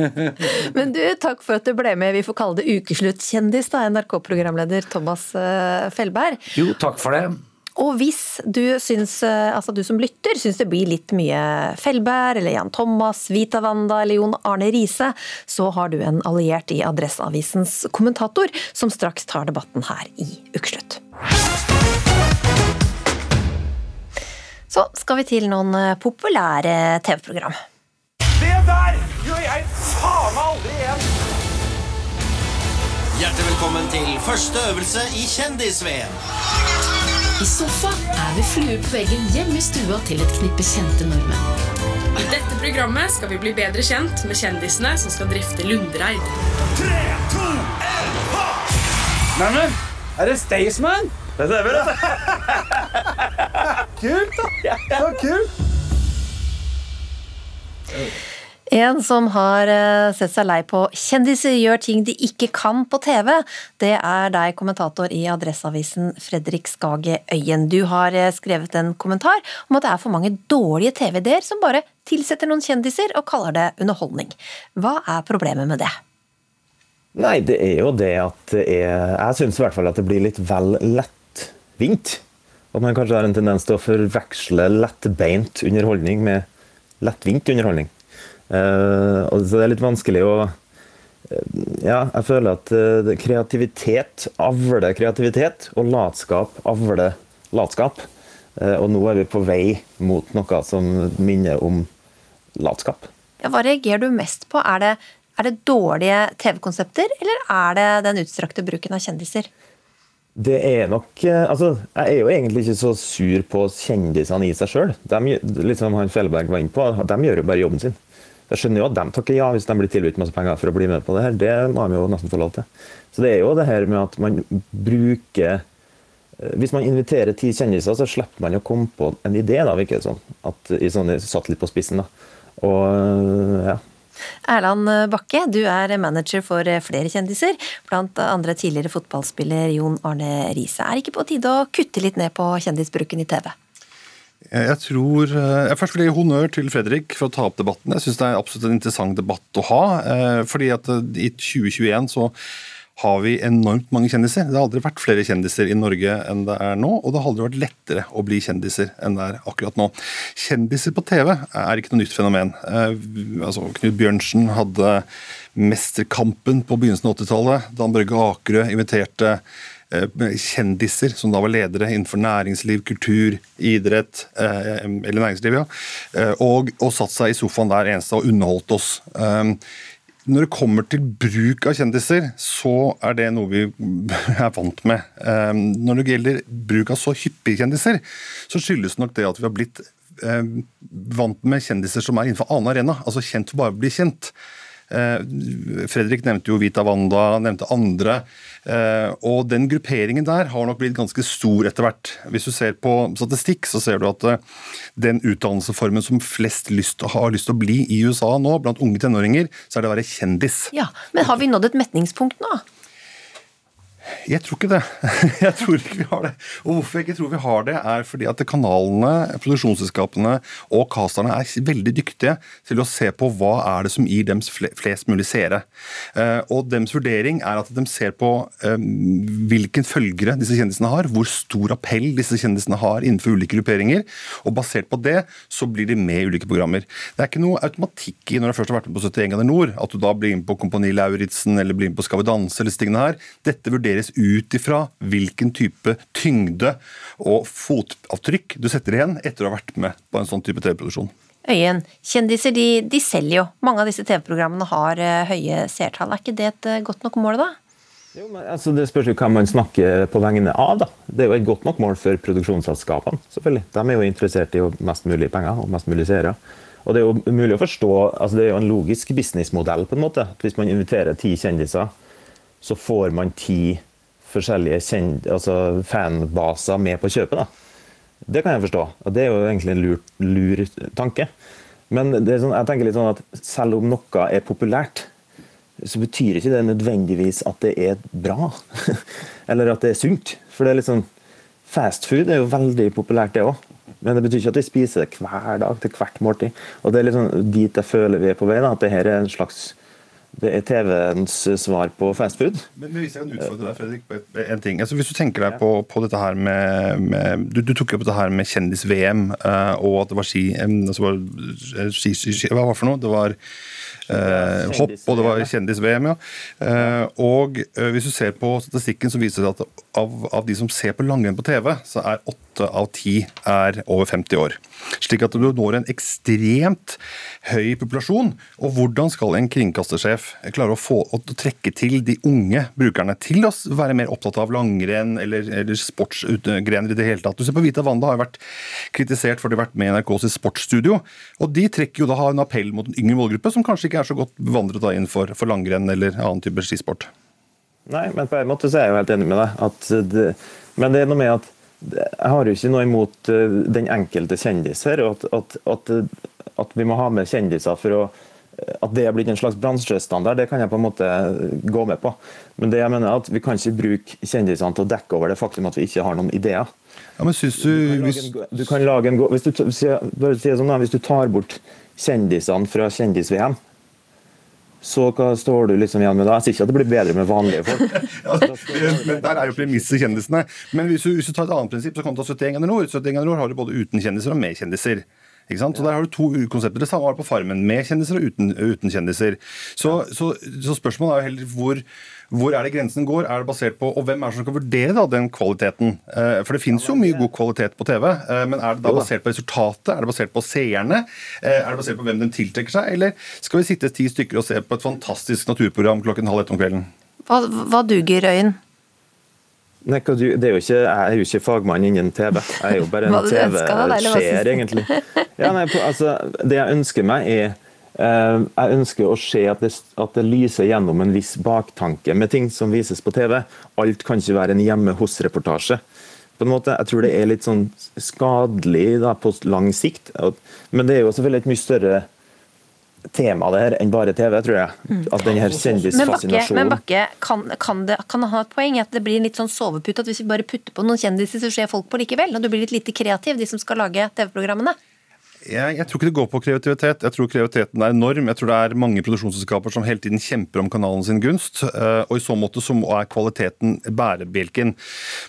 Men du, takk for at du ble med. Vi får kalle det Ukeslutt kjendis, da, NRK-programleder Thomas eh, Felberg. Jo, takk for det. Og hvis du syns, eh, altså du som lytter, syns det blir litt mye Fellberg eller Jan Thomas, Vita Wanda eller Jon Arne Riise, så har du en alliert i Adresseavisens kommentator, som straks tar debatten her i Ukeslutt. Så skal vi til noen eh, populære TV-program. Det der gjør jeg faen meg aldri igjen! Hjertelig velkommen til første øvelse i Kjendis-VM. I sofa er vi flue på veggen hjemme i stua til et knippe kjente nordmenn. I dette programmet skal vi bli bedre kjent med kjendisene som skal drifte Lundereid. Neimen, er det Staysman? Det stemmer, det. kult, da. Så kult. En som har eh, sett seg lei på kjendiser gjør ting de ikke kan på TV, det er deg, kommentator i Adresseavisen Fredrik Skage Øyen. Du har eh, skrevet en kommentar om at det er for mange dårlige TV-ideer som bare tilsetter noen kjendiser og kaller det underholdning. Hva er problemet med det? Nei, det er jo det at det er Jeg syns i hvert fall at det blir litt vel lettvint. At man kanskje har en tendens til å forveksle lettbeint underholdning med lettvint underholdning. Eh, så det er litt vanskelig å eh, Ja, jeg føler at eh, kreativitet avler kreativitet, og latskap avler latskap. Og nå er vi på vei mot noe som minner om latskap. Ja, hva reagerer du mest på? Er det, er det dårlige TV-konsepter, eller er det den utstrakte bruken av kjendiser? Det er nok Altså, jeg er jo egentlig ikke så sur på kjendisene i seg sjøl. Liksom han Fjellberg var inne på, de gjør jo bare jobben sin. Jeg skjønner jo at de takker ja hvis de blir tilbudt masse penger for å bli med på det her. Det må de jo nesten få lov til. Så det er jo det her med at man bruker eh, Hvis man inviterer ti kjendiser, så slipper man å komme på en idé, da, virker det som. I satt litt på spissen, da. Og eh, ja. Erland Bakke, du er manager for flere kjendiser, blant andre tidligere fotballspiller Jon Arne Riise. Er det ikke på tide å kutte litt ned på kjendisbruken i TV? Jeg tror, eh, jeg først vil jeg gi honnør til Fredrik for å ta opp debatten. Jeg syns det er absolutt en interessant debatt å ha. eh, fordi at eh, i 2021 så har vi enormt mange kjendiser. Det har aldri vært flere kjendiser i Norge enn det er nå, og det har aldri vært lettere å bli kjendiser enn det er akkurat nå. Kjendiser på TV er ikke noe nytt fenomen. Altså, Knut Bjørnsen hadde Mesterkampen på begynnelsen av 80-tallet. Dan Børge Akerø inviterte kjendiser som da var ledere innenfor næringsliv, kultur, idrett eh, eller næringsliv, ja, eh, og, og satt seg i sofaen der eneste og underholdt oss. Eh, når det kommer til bruk av kjendiser, så er det noe vi er vant med. Når det gjelder bruk av så hyppige kjendiser, så skyldes nok det at vi har blitt vant med kjendiser som er innenfor annen arena. Altså kjent for bare å bli kjent. Eh, Fredrik nevnte jo Vita Wanda, nevnte andre. Eh, og den grupperingen der har nok blitt ganske stor etter hvert. Hvis du ser på statistikk, så ser du at eh, den utdannelsesformen som flest lyst, har lyst til å bli i USA nå, blant unge tenåringer, så er det å være kjendis. Ja, Men har vi nådd et metningspunkt nå? Jeg tror ikke det. Jeg tror ikke vi har det. Og hvorfor jeg ikke tror vi har det, er fordi at kanalene, produksjonsselskapene og casterne er veldig dyktige til å se på hva er det som gir dem flest mulig seere. Eh, og deres vurdering er at de ser på eh, hvilken følgere disse kjendisene har, hvor stor appell disse kjendisene har innenfor ulike grupperinger, og basert på det så blir de med i ulike programmer. Det er ikke noe automatikk i når du først har vært med på 71 grader nord, at du da blir med på Kompani Lauritzen eller blir med på Skal vi danse eller stingene her. Dette vurderer vurderes ut ifra hvilken type tyngde og fotavtrykk du setter igjen etter å ha vært med på en sånn type TV-produksjon. Øyen, kjendiser de, de, selger jo. Mange av disse TV-programmene har uh, høye seertall. Er ikke det et uh, godt nok mål, da? Jo, men, altså, det spørs jo hva man snakker på vegne av. da. Det er jo et godt nok mål for produksjonsselskapene. selvfølgelig. De er jo interessert i mest mulig penger og mest mulig seere. Og Det er jo mulig å forstå, altså det er jo en logisk businessmodell. på en måte. At Hvis man inviterer ti kjendiser så får man ti forskjellige kjent, altså fanbaser med på kjøpet. Da. Det kan jeg forstå. og Det er jo egentlig en lur, lur tanke. Men sånn, jeg tenker litt sånn at selv om noe er populært, så betyr ikke det nødvendigvis at det er bra. Eller at det er sunt. For det er litt sånn Fast food er jo veldig populært, det òg. Men det betyr ikke at vi spiser det hver dag til hvert måltid. Og det er litt sånn dit jeg føler vi er på vei. da, At det her er en slags det er TV-ens svar på fast food. Men Hvis jeg kan utfordre deg, Fredrik, på en ting. Altså, hvis du tenker deg på, på dette her med, med du, du, tok opp dette her med kjendis-VM, uh, eh, og at det var ski, um, altså var, ski, ski, Hva var det for noe? Det var Uh, hopp, og det var kjendis-VM, ja. Uh, og uh, hvis du ser på statistikken, så viser det at av, av de som ser på langrenn på TV, så er åtte av ti er over 50 år. Slik at du når en ekstremt høy populasjon. Og hvordan skal en kringkastersjef klare å få å trekke til de unge brukerne til å være mer opptatt av langrenn eller, eller sportsgrener i det hele tatt? Du ser på Vita Wanda har vært kritisert for å har vært med i NRKs sportsstudio. Og de trekker jo da en appell mot en yngre målgruppe som kanskje ikke er så godt bevandret inn for, for langrenn eller annen type skisport. Nei, men på en måte så er jeg jo helt enig med deg. Det, men det er noe med at jeg har jo ikke noe imot eh, den enkelte kjendis her. At, at, at, at, vi må ha med kjendiser for å at det er blitt en slags bransjestandard, det kan jeg på en måte gå med på. Men det jeg mener er at vi kan ikke bruke kjendisene til å dekke over det faktum at vi ikke har noen ideer. Ja, men synes Du hvis... du en, hvis, du, sånn, hvis du tar bort kjendisene fra Kjendis-VM, så hva står du liksom igjen med da? Jeg sier ikke at det blir bedre med vanlige folk. ja, men Der er jo premisset kjendisene. Men hvis du, hvis du, tar et annet prinsipp, så kan du ta 71 ganger nord. 71 ganger har du både uten kjendiser og med kjendiser. Ikke sant? Så Der har du to konsepter. Det samme var det på Farmen, med kjendiser og uten, uten kjendiser. Så, så, så, spørsmålet er jo heller hvor hvor er det grensen går? Er det basert på, Og hvem er det som skal vurdere da, den kvaliteten? Eh, for det finnes jo mye god kvalitet på TV, eh, men er det da basert på resultatet? Er det basert på seerne? Eh, er det basert på hvem de tiltrekker seg? Eller skal vi sitte ti stykker og se på et fantastisk naturprogram klokken halv ett om kvelden? Hva, hva duger, Øyen? Nei, det er ikke, Jeg er jo ikke fagmann innen TV. Jeg er jo bare en TV-skjer, egentlig. Ja, nei, altså, det jeg ønsker meg, er Eh, jeg ønsker å se at det, at det, lyser gjennom en viss baktanke med ting som vises på TV. Alt kan ikke være en hjemme hos-reportasje. På en måte, Jeg tror det er litt sånn skadelig da, på lang sikt. Men det er jo selvfølgelig et mye større tema det her enn bare TV, tror jeg. At den her Men Bakke, men Bakke kan, kan, det, kan ha et poeng at det blir en litt sånn sovepute? At hvis vi bare putter på noen kjendiser, så ser folk på likevel? Og du blir litt lite kreativ, de som skal lage TV-programmene? Jeg, jeg tror ikke det går på kreativitet. Jeg tror kreativiteten er enorm. Jeg tror det er mange produksjonsselskaper som hele tiden kjemper om kanalen sin gunst. eh, Og i så måte så er kvaliteten bærebjelken.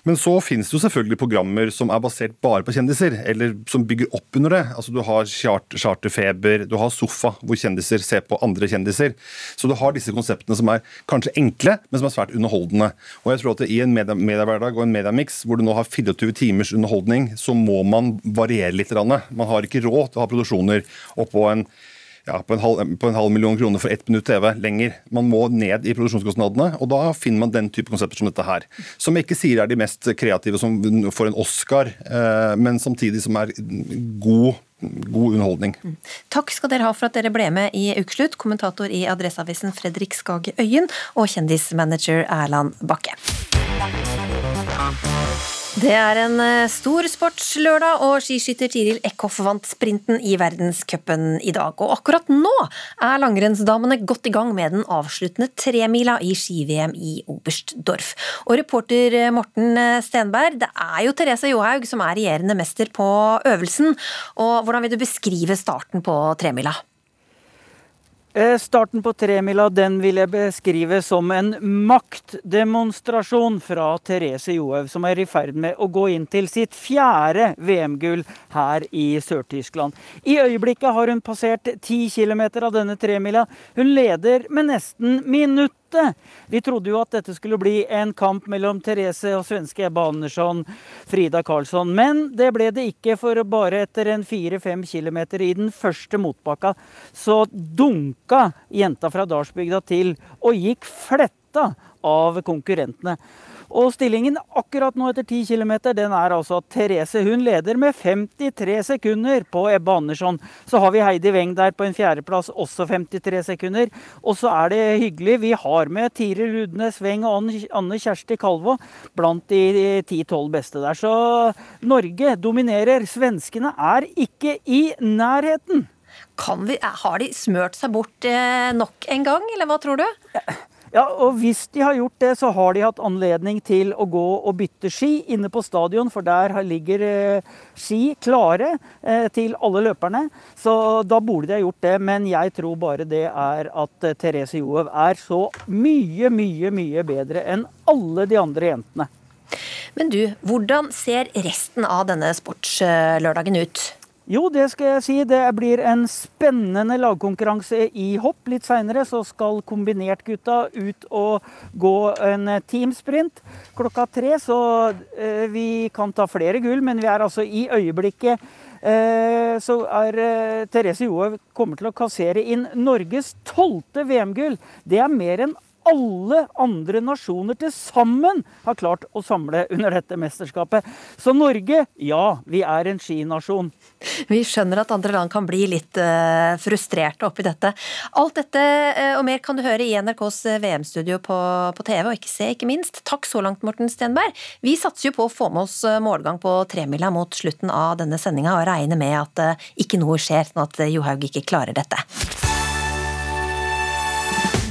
Men så finnes det jo selvfølgelig programmer som er basert bare på kjendiser, eller som bygger opp under det. Altså Du har chart, Charterfeber, du har Sofa, hvor kjendiser ser på andre kjendiser. Så du har disse konseptene som er kanskje enkle, men som er svært underholdende. Og jeg tror at I en mediehverdag og en mediemiks hvor du nå har 24 timers underholdning, så må man variere litt. Man har ikke råd til å ha produksjoner oppå en ja, på en, halv, på en halv million kroner for ett minutt TV lenger. Man må ned i produksjonskostnadene, og da finner man den type konsepter som dette her. Som jeg ikke sier er de mest kreative som får en Oscar, eh, men samtidig som er god, god underholdning. Takk skal dere ha for at dere ble med i Ukeslutt, kommentator i Adresseavisen Fredrik Skage Øyen og kjendismanager Erland Bakke. Det er en eh, stor sportslørdag, og skiskytter Tiril Eckhoff vant sprinten i verdenscupen i dag. Og akkurat nå er langrennsdamene godt i gang med den avsluttende tremila i ski-VM i Oberstdorf. Og reporter eh, Morten Stenberg, det er jo Therese Johaug som er regjerende mester på øvelsen. Og hvordan vil du beskrive starten på tremila? Eh, Starten på tremila den vil jeg beskrive som en maktdemonstrasjon fra Therese Johaug, som er i ferd med å gå inn til sitt fjerde VM-gull her i Sør-Tyskland. I øyeblikket har hun passert 10 km av denne tremila. Hun leder med nesten minuttet. Vi trodde jo at dette skulle bli en kamp mellom Therese og svenske Ebba Andersson, Frida Karlsson, men det ble det ikke, for bare etter en 4-5 km i den første motbakka, så dunka jenta fra Dalsbygda til og gikk fletta av konkurrentene. Og stillingen akkurat nå etter 10 km, den er altså at Therese hun leder med 53 sekunder på Ebbe Andersson. Så har vi Heidi Weng der på en fjerdeplass, også 53 sekunder. Og så er det hyggelig, vi har med Tiril Rudnes Weng og Anne- Kjersti Kalvå blant de 10-12 beste der. Så Norge dominerer. Svenskene er ikke i nærheten. Kan vi, har de smørt seg bort eh, nok en gang, eller hva tror du? Ja, og Hvis de har gjort det, så har de hatt anledning til å gå og bytte ski inne på stadion, for der ligger eh, ski klare eh, til alle løperne. Så da burde de ha gjort det, men jeg tror bare det er at eh, Therese Johaug er så mye, mye, mye bedre enn alle de andre jentene. Men du, hvordan ser resten av denne sportslørdagen ut? Jo, det skal jeg si. Det blir en spennende lagkonkurranse i hopp. Litt seinere så skal kombinertgutta ut og gå en teamsprint klokka tre. Så eh, vi kan ta flere gull, men vi er altså i øyeblikket eh, så er eh, Therese Johaug kommer til å kassere inn Norges tolvte VM-gull. Det er mer enn alle andre nasjoner til sammen har klart å samle under dette mesterskapet. Så Norge, ja, vi er en skinasjon. Vi skjønner at andre land kan bli litt eh, frustrerte oppi dette. Alt dette eh, og mer kan du høre i NRKs VM-studio på, på TV, og ikke se, ikke minst. Takk så langt, Morten Stenberg. Vi satser jo på å få med oss eh, målgang på tremila mot slutten av denne sendinga, og regner med at eh, ikke noe skjer, sånn at eh, Johaug ikke klarer dette.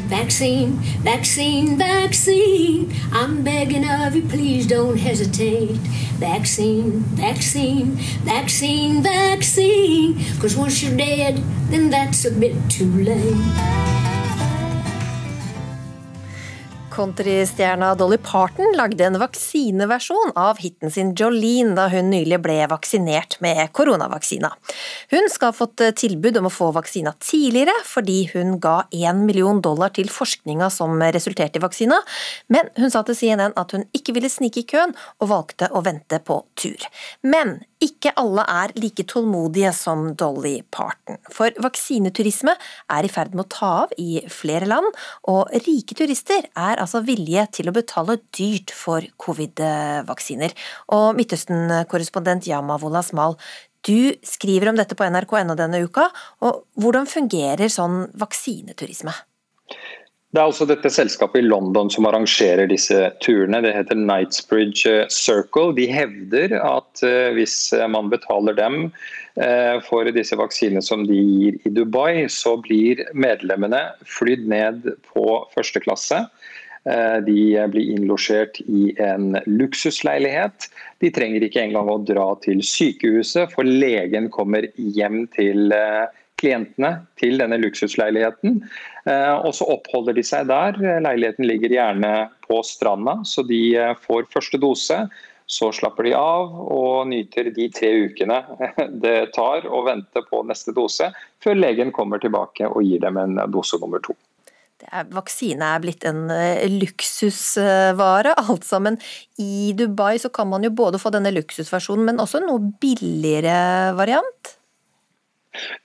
Vaccine, vaccine, vaccine. I'm begging of you, please don't hesitate. Vaccine, vaccine, vaccine, vaccine. Cause once you're dead, then that's a bit too late. Countrystjerna Dolly Parton lagde en vaksineversjon av hiten sin Jolene da hun nylig ble vaksinert med koronavaksina. Hun skal ha fått tilbud om å få vaksina tidligere fordi hun ga én million dollar til forskninga som resulterte i vaksina, men hun sa til CNN at hun ikke ville snike i køen og valgte å vente på tur. Men ikke alle er like tålmodige som Dolly Parton, for vaksineturisme er i ferd med å ta av i flere land, og rike turister er altså villige til å betale dyrt for covid-vaksiner. Og Midtøsten-korrespondent Yama Smal, du skriver om dette på nrk.no denne uka, og hvordan fungerer sånn vaksineturisme? Det er altså dette selskapet i London som arrangerer disse turene. Det heter Knightsbridge Circle. De hevder at eh, hvis man betaler dem eh, for disse vaksinene som de gir i Dubai, så blir medlemmene flydd ned på første klasse. Eh, De blir innlosjert i en luksusleilighet. De trenger ikke engang å dra til sykehuset, for legen kommer hjem til eh, klientene til denne luksusleiligheten. Eh, Og så oppholder de seg der. Leiligheten ligger gjerne på stranda, så de eh, får første dose. Så slapper de av og nyter de tre ukene det tar å vente på neste dose, før legen kommer tilbake og gir dem en dose nummer to. Er, vaksine er blitt en eh, luksusvare, altså. Men i Dubai så kan man jo både få denne luksusversjonen, men også en noe billigere variant.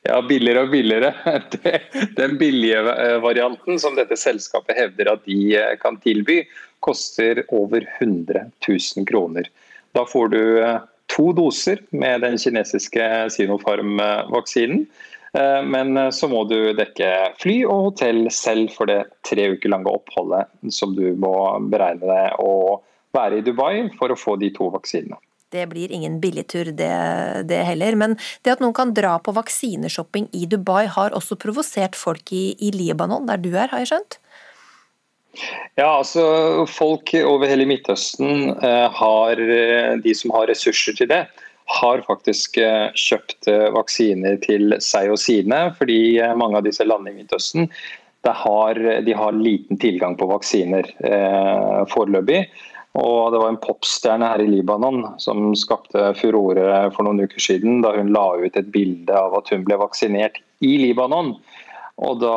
Ja, billigere og billigere. Den billige eh, varianten som dette selskapet hevder at de eh, kan tilby, koster over 100 000 kroner. Da får du eh, to doser med den kinesiske Sinopharm-vaksinen. Men så må du dekke fly og hotell selv for det tre uker lange oppholdet som du må beregne deg å være i Dubai for å få de to vaksinene. Det blir ingen billigtur, det, det heller. Men det at noen kan dra på vaksineshopping i Dubai, har også provosert folk i, i Libanon, der du er, har jeg skjønt? Ja, altså Folk over hele Midtøsten eh, har, eh, de som har ressurser til det, har faktisk eh, kjøpt vaksiner til seg og sine. Fordi mange av disse landene i Midtøsten har, de har liten tilgang på vaksiner eh, foreløpig. Og det var en popstjerne her i Libanon som skapte furore for noen uker siden da hun la ut et bilde av at hun ble vaksinert i Libanon. Og da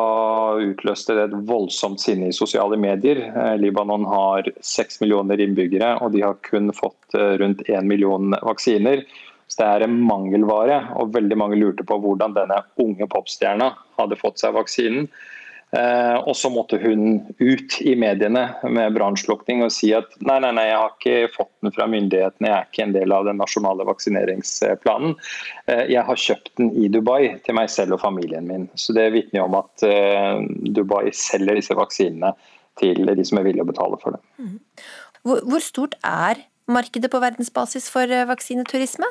utløste det et voldsomt sinne i sosiale medier. Eh, Libanon har seks millioner innbyggere, og de har kun fått eh, rundt én million vaksiner. Så det er en mangelvare, og veldig mange lurte på hvordan denne unge popstjerna hadde fått seg vaksinen. Eh, og så måtte hun ut i mediene med brannslukking og si at nei, nei, nei, jeg har ikke fått den fra myndighetene, jeg er ikke en del av den nasjonale vaksineringsplanen. Eh, jeg har kjøpt den i Dubai til meg selv og familien min. Så det vitner om at eh, Dubai selger disse vaksinene til de som er villige å betale for det. Hvor, hvor stort er markedet på verdensbasis for vaksineturisme?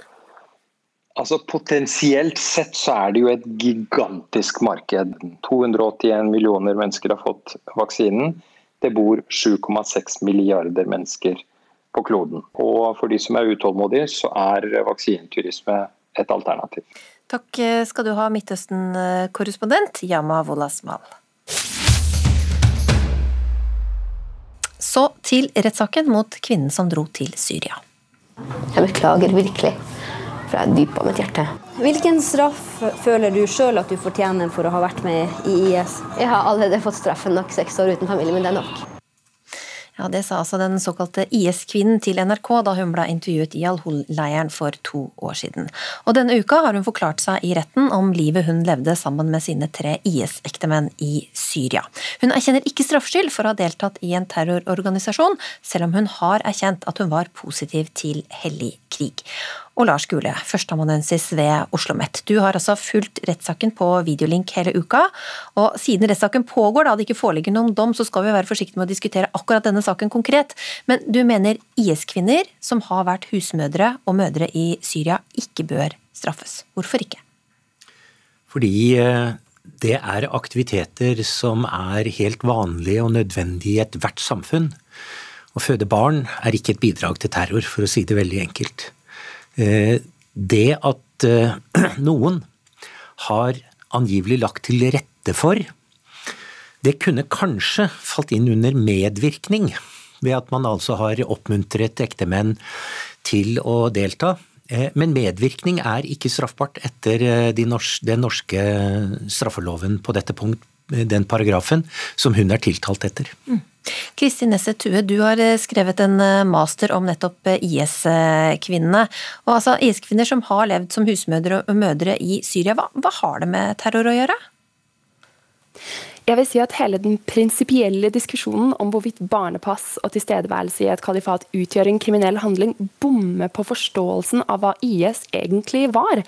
Altså Potensielt sett så er det jo et gigantisk marked. 281 millioner mennesker har fått vaksinen. Det bor 7,6 milliarder mennesker på kloden. Og for de som er utålmodige, så er vaksineturisme et alternativ. Takk skal du ha, Midtøsten-korrespondent Yama Wolasmal. Så til rettssaken mot kvinnen som dro til Syria. Jeg beklager virkelig fra dypet av mitt hjerte. Hvilken straff føler du sjøl at du fortjener for å ha vært med i IS? Jeg har allerede fått straffen nok, seks år uten familie, men det er nok. Ja, Det sa altså den såkalte IS-kvinnen til NRK da hun ble intervjuet i Al-Hol-leiren for to år siden. Og Denne uka har hun forklart seg i retten om livet hun levde sammen med sine tre IS-ektemenn i Syria. Hun erkjenner ikke straffskyld for å ha deltatt i en terrororganisasjon, selv om hun har erkjent at hun var positiv til hellig krig. Og Lars Gule, førsteamanuensis ved Oslo OsloMet. Du har altså fulgt rettssaken på videolink hele uka. og Siden rettssaken pågår, da det ikke foreligger noen dom, så skal vi være forsiktige med å diskutere akkurat denne saken konkret. Men du mener IS-kvinner som har vært husmødre og mødre i Syria, ikke bør straffes. Hvorfor ikke? Fordi eh, det er aktiviteter som er helt vanlige og nødvendige i ethvert samfunn. Å føde barn er ikke et bidrag til terror, for å si det veldig enkelt. Eh, Det at eh, noen har angivelig lagt til rette for, det kunne kanskje falt inn under medvirkning, ved at man altså har oppmuntret ektemenn til å delta. Eh, Men medvirkning er ikke straffbart etter den norske straffeloven på dette punkt, den paragrafen, som hun er tiltalt etter. Kristin Nesset Tue, du har eh, skrevet en eh, master om nettopp eh, IS-kvinnene. Og altså, IS-kvinner som har levd som husmødre og mødre i Syria, hva, hva har det med terror å gjøre? Jeg vil si at hele den prinsipielle diskusjonen om hvorvidt barnepass og tilstedeværelse i et kalifat utgjør en kriminell handling, bommer på forståelsen av hva IS egentlig var.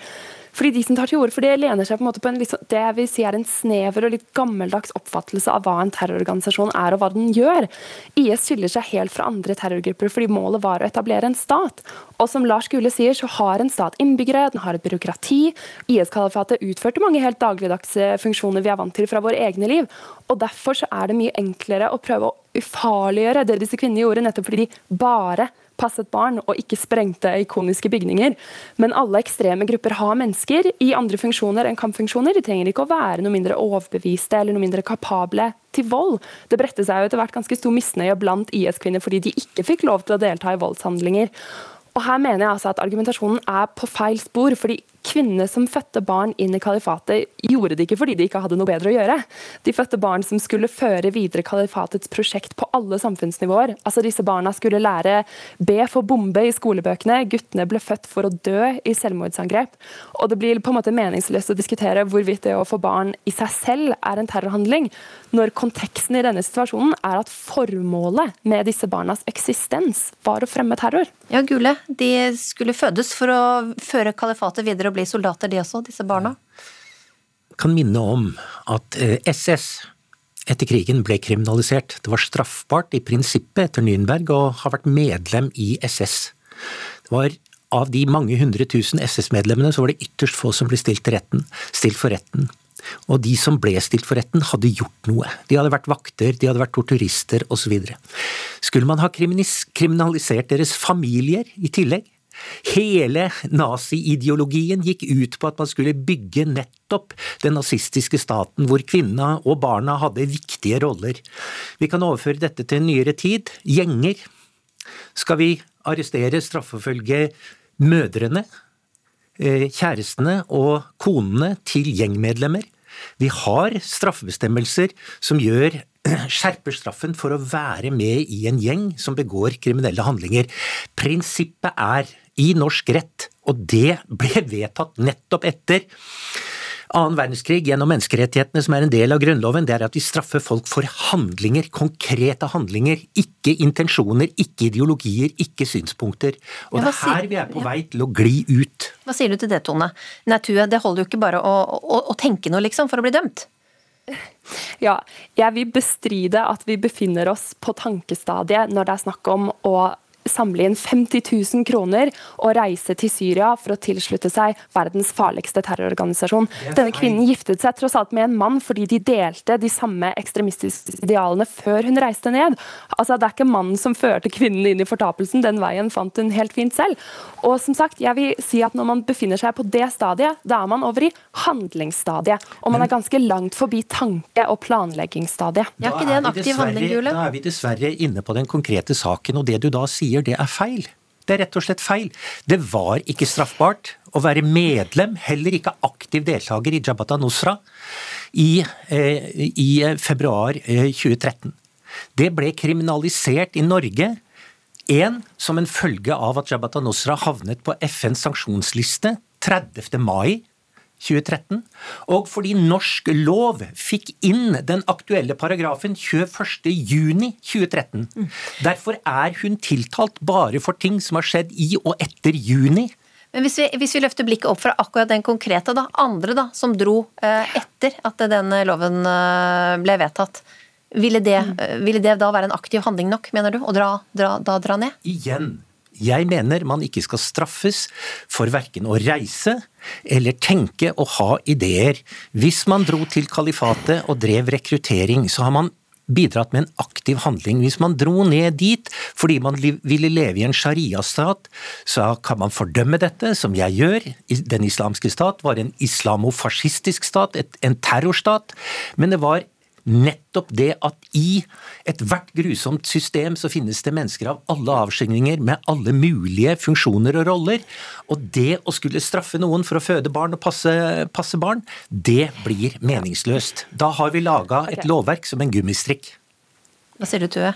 Fordi de som tar til orde for det, lener seg på en måte på en sånn- det jeg vil si er en snever og litt gammeldags oppfattelse av hva en terrororganisasjon er og hva den gjør. IS skiller seg helt fra andre terrorgrupper fordi målet var å etablere en stat. Og som Lars Gule sier, så har en stat innbyggere, den har et byråkrati. IS-kalifatet utførte mange helt dagligdagse funksjoner vi er vant til fra våre egne liv. Og derfor så er det mye enklere å prøve å ufarliggjøre det disse kvinnene gjorde, nettopp fordi de bare passet barn og ikke sprengte ikoniske bygninger. Men alle ekstreme grupper har mennesker i andre funksjoner enn kampfunksjoner. De trenger ikke å være noe mindre overbeviste eller noe mindre kapable til vold. Det bredte seg jo etter hvert ganske stor misnøye blant IS-kvinner fordi de ikke fikk lov til å delta i voldshandlinger. Og her mener jeg altså at Argumentasjonen er på feil spor. fordi Kvinnene som fødte barn inn i kalifatet, gjorde det ikke fordi de ikke hadde noe bedre å gjøre. De fødte barn som skulle føre videre kalifatets prosjekt på alle samfunnsnivåer. Altså Disse barna skulle lære B for bombe i skolebøkene. Guttene ble født for å dø i selvmordsangrep. Og det blir på en måte meningsløst å diskutere hvorvidt det å få barn i seg selv er en terrorhandling, når konteksten i denne situasjonen er at formålet med disse barnas eksistens var å fremme terror. Ja, Gule, de skulle fødes for å føre kalifatet videre og bli soldater, de også, disse barna. kan minne om at eh, SS etter krigen ble kriminalisert. Det var straffbart i prinsippet etter Nürnberg å ha vært medlem i SS. Det var av de mange hundre tusen SS-medlemmene så var det ytterst få som ble stilt, til retten, stilt for retten. Og de som ble stilt for retten, hadde gjort noe. De hadde vært vakter, de hadde vært torturister osv. Skulle man ha kriminalisert deres familier i tillegg? Hele nazi-ideologien gikk ut på at man skulle bygge nettopp den nazistiske staten hvor kvinna og barna hadde viktige roller. Vi kan overføre dette til en nyere tid. Gjenger. Skal vi arrestere, straffeforfølge mødrene, eh, kjærestene og konene til gjengmedlemmer? Vi har straffebestemmelser som gjør skjerper straffen for å være med i en gjeng som begår kriminelle handlinger. Prinsippet er i norsk rett, og det ble vedtatt nettopp etter annen verdenskrig gjennom menneskerettighetene som er en del av Grunnloven, det er at vi straffer folk for handlinger, konkrete handlinger, ikke intensjoner, ikke ideologier, ikke synspunkter. Og Ja, det er sier- her vi er på vei til å gli ut. Hva sier du til det, Tone? Nei, Tue, det holder jo ikke bare å, å, å tenke noe, liksom, for å bli dømt. Ja, jeg vil bestride at vi befinner oss på tankestadiet når det er snakk om å samle inn 50 000 kroner og reise til Syria for å tilslutte seg verdens farligste terrororganisasjon. Denne kvinnen giftet seg tross alt med en mann fordi de delte de samme ekstremistiske idealene før hun reiste ned. Altså, Det er ikke mannen som førte kvinnen inn i fortapelsen, den veien fant hun helt fint selv. Og som sagt, jeg vil si at Når man befinner seg på det stadiet, da er man over i handlingsstadiet. Og man er ganske langt forbi tanke- og planleggingsstadiet. Da er vi dessverre- Da er vi dessverre inne på den konkrete saken, og det du da sier, det er feil. Det er rett og slett feil. Det var ikke straffbart å være medlem, heller ikke aktiv deltaker i Jabhat al-Nusra i, eh, i eh, februar eh, 2013. Det ble kriminalisert i Norge. Én som en følge av at Jabhat al-Nusra havnet på FNs sanksjonsliste 30. mai 2013, og fordi norsk lov fikk inn den aktuelle paragrafen 21.6.2013. Derfor er hun tiltalt bare for ting som har skjedd i og etter juni. Men hvis vi, hvis vi løfter blikket opp fra akkurat den konkrete, da, andre da, som dro eh, etter at denne loven eh, ble vedtatt, ville det, mm. ville det da være en aktiv handling nok, mener du, å dra, dra, da dra ned? Igjen. Jeg mener man ikke skal straffes for verken å reise eller tenke og ha ideer. Hvis man dro til kalifatet og drev rekruttering, så har man bidratt med en aktiv handling. Hvis man dro ned dit fordi man ville leve i en sharia-stat, så kan man fordømme dette, som jeg gjør. Den islamske stat var en islamofascistisk stat, en terrorstat. Men det var nettopp det at i ethvert grusomt system så finnes det mennesker av alle avskygninger med alle mulige funksjoner og roller. Og det å skulle straffe noen for å føde barn og passe, passe barn, det blir meningsløst. Da har vi laga et lovverk som en gummistrikk. Hva sier du, Tue?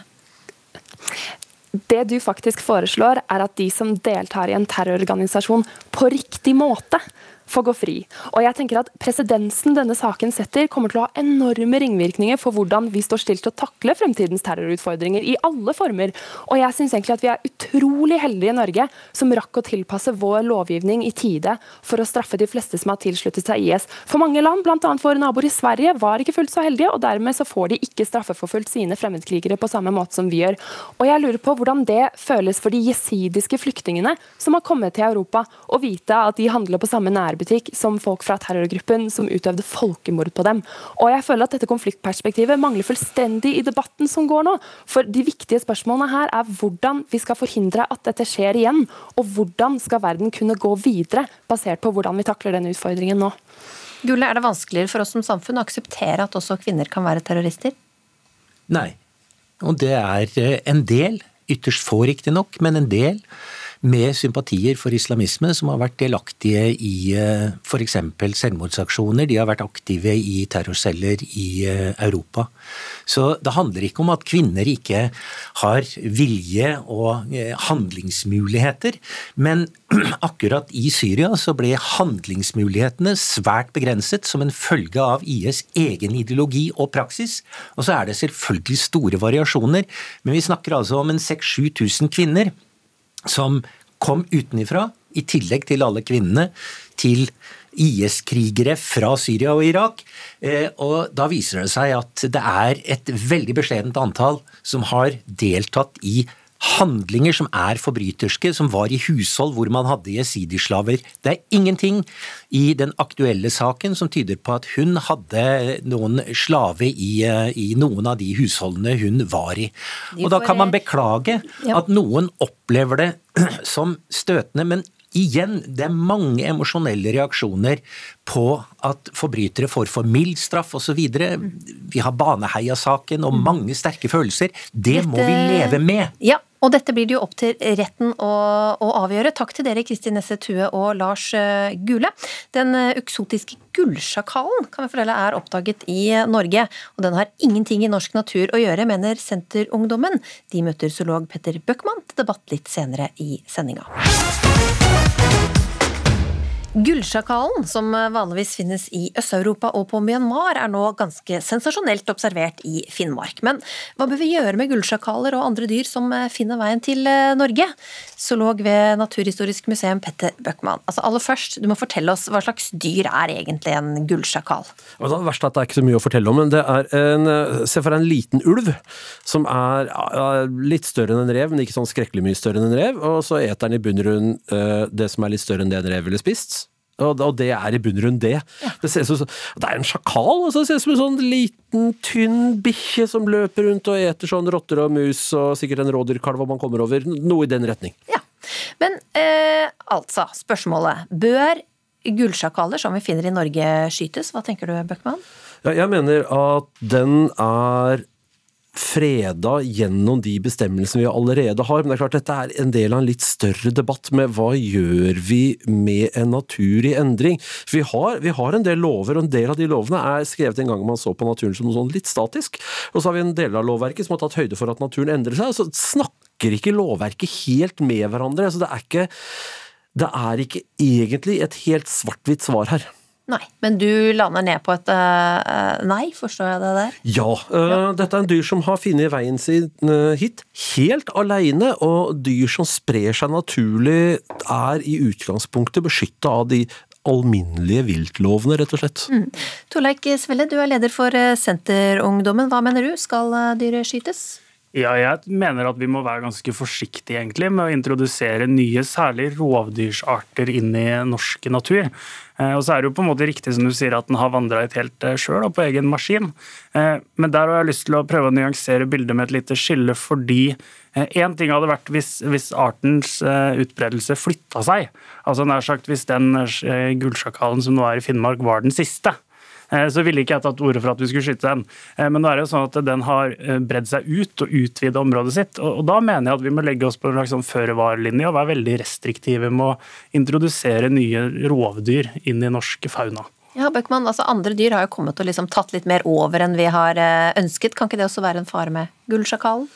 Det du faktisk foreslår, er at de som deltar i en terrororganisasjon på riktig måte, få gå fri. Og jeg tenker at Presedensen denne saken setter, kommer til å ha enorme ringvirkninger for hvordan vi står stilt til å takle fremtidens terrorutfordringer i alle former. Og jeg syns egentlig at vi er utrolig heldige i Norge som rakk å tilpasse vår lovgivning i tide for å straffe de fleste som har tilsluttet seg IS. For mange land, bl.a. våre naboer i Sverige, var ikke fullt så heldige, og dermed så får de ikke straffeforfulgt sine fremmedkrigere på samme måte som vi gjør. Og jeg lurer på hvordan det føles for de jesidiske flyktningene som har kommet til Europa, å vite at de handler på samme nærbutikk som folk fra terrorgruppen som utøvde folkemord på dem. Og jeg føler at dette konfliktperspektivet mangler fullstendig i debatten som går nå. For de viktige spørsmålene her er hvordan vi skal forhindre at dette skjer igjen, og hvordan skal verden kunne gå videre, basert på hvordan vi takler denne utfordringen nå. Gulle, er det vanskeligere for oss som samfunn å akseptere at også kvinner kan være terrorister? Nei. Og det er eh, en del, ytterst få riktignok, men en del med sympatier for islamisme som har vært delaktige i f.eks. selvmordsaksjoner. De har vært aktive i terrorceller i eh, Europa. Så det handler ikke om at kvinner ikke har vilje og eh, handlingsmuligheter, men akkurat i Syria så ble handlingsmulighetene svært begrenset som en følge av IS egen ideologi og praksis. Og så er det selvfølgelig store variasjoner, men vi snakker altså om en 6000-7000 kvinner som kom utenifra, i tillegg til alle kvinnene, til IS-krigere fra Syria og Irak. Eh, og da viser det seg at det er et veldig beskjedent antall som har deltatt i handlinger som er forbryterske, som var i hushold hvor man hadde jesidislaver. Det er ingenting i den aktuelle saken som tyder på at hun hadde noen slave i, eh, i noen av de husholdene hun var i. Og da kan man beklage at noen opplever det som støtende, men Igjen, det er mange emosjonelle reaksjoner på at forbrytere får for mild straff osv. Vi har Baneheia-saken og mange sterke følelser. Det må vi leve med. Ja, og dette blir det jo opp til retten å, å avgjøre. Takk til dere, Kristin Nesse Tue og Lars eh, Gule. Den uksotiske eksotiske gullsjakalen kan vi fortelle er oppdaget i Norge. Og den har ingenting i norsk natur å gjøre, mener Senterungdommen. De møter zoolog Petter Bøckmann til debatt litt senere i sendinga. Gullsjakalen, som vanligvis finnes i Øst-Europa og på Myanmar, er nå ganske sensasjonelt observert i Finnmark. Men hva bør vi gjøre med gullsjakaler og andre dyr som finner veien til Norge? Zoolog ved Naturhistorisk museum Petter Bøckmann. Altså aller først, du må fortelle oss hva slags dyr er egentlig en gullsjakal? Det verste er at det er ikke så mye å fortelle om, men det er en, se for deg en liten ulv som er litt større enn en rev, men ikke sånn skrekkelig mye større enn en rev, og så eter den i bunn og det som er litt større enn det en rev ville spist. Og, og det er i bunn og grunn det. Det, ser ut som, det er en sjakal. Altså, det ser ut som en sånn liten, tynn bikkje som løper rundt og eter sånn rotter og mus og sikkert en rådyrkalv om man kommer over. Noe i den retning. Ja. Men eh, altså, spørsmålet. Bør gullsjakaler som vi finner i Norge skytes? Hva tenker du, Bøckmann? Ja, jeg mener at den er freda gjennom de bestemmelsene vi allerede har. Men det er klart dette er en del av en litt større debatt med hva gjør vi med en natur i endring. Vi har, vi har en del lover, og en del av de lovene er skrevet en gang man så på naturen som noe sånn litt statisk. Og så har vi en del av lovverket som har tatt høyde for at naturen endrer seg. Så snakker ikke lovverket helt med hverandre. Så det er ikke, det er ikke egentlig et helt svart-hvitt svar her. Nei, men du lander ned på et uh, nei, forstår jeg det der? Ja, uh, ja. dette er en dyr som har funnet veien sin uh, hit helt alene, og dyr som sprer seg naturlig, er i utgangspunktet beskytta av de alminnelige viltlovene, rett og slett. Mm. Torleik Svelle, du er leder for Senterungdommen. Hva mener du, skal dyret skytes? Ja, jeg mener at vi må være ganske forsiktige egentlig med å introdusere nye, særlig rovdyrsarter inn i norsk natur. Eh, og så er det jo på en måte riktig som du sier at den har vandra hit helt eh, sjøl på egen maskin. Eh, men der har jeg lyst til å prøve å nyansere bildet med et lite skille, fordi Én ting hadde vært hvis, hvis artens utbredelse flytta seg. Altså nær sagt hvis den gullsjakalen som nå er i Finnmark, var den siste. Eh, så ville ikke jeg tatt til orde for at vi skulle skyte den. Eh, men nå er det jo sånn at den har eh, bredd seg ut og utvidet området sitt. Og da mener jeg at vi må legge oss på en slags sånn føre-var-linje og være veldig restriktive med å introdusere nye rovdyr inn i norsk fauna. Ja, Bøckmann, altså Andre dyr har jo kommet og liksom tatt litt mer over enn vi har ønsket. Kan ikke det også være en fare med gullsjakalen?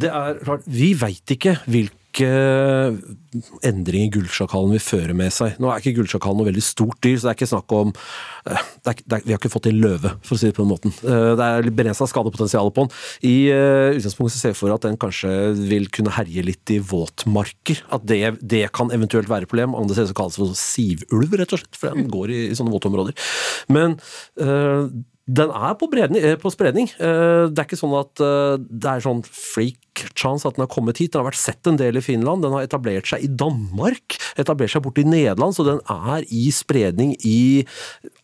Det er klart, Vi veit ikke hvilke hvilke endringer gullsjakalen vil føre med seg. Nå er ikke gullsjakalen noe veldig stort dyr, så det er ikke snakk om eh, det er, det er, Vi har ikke fått inn løve, for å si det på den måten. Eh, Det er begrensa skadepotensial på den. I uh, utgangspunktet ser jeg for at den kanskje vil kunne herje litt i våtmarker. At det, det kan eventuelt være et problem. ser ut som kalles for sivulv, rett og slett, for den går i, i sånne våtområder. Men eh, den er på, bredning, eh, på spredning. Eh, Det er ikke sånn at eh, det er sånn freak chance at den har kommet hit. Den har vært sett en del i Finland, den har etablert seg i Danmark, etablert seg borti Nederland, så den er i spredning i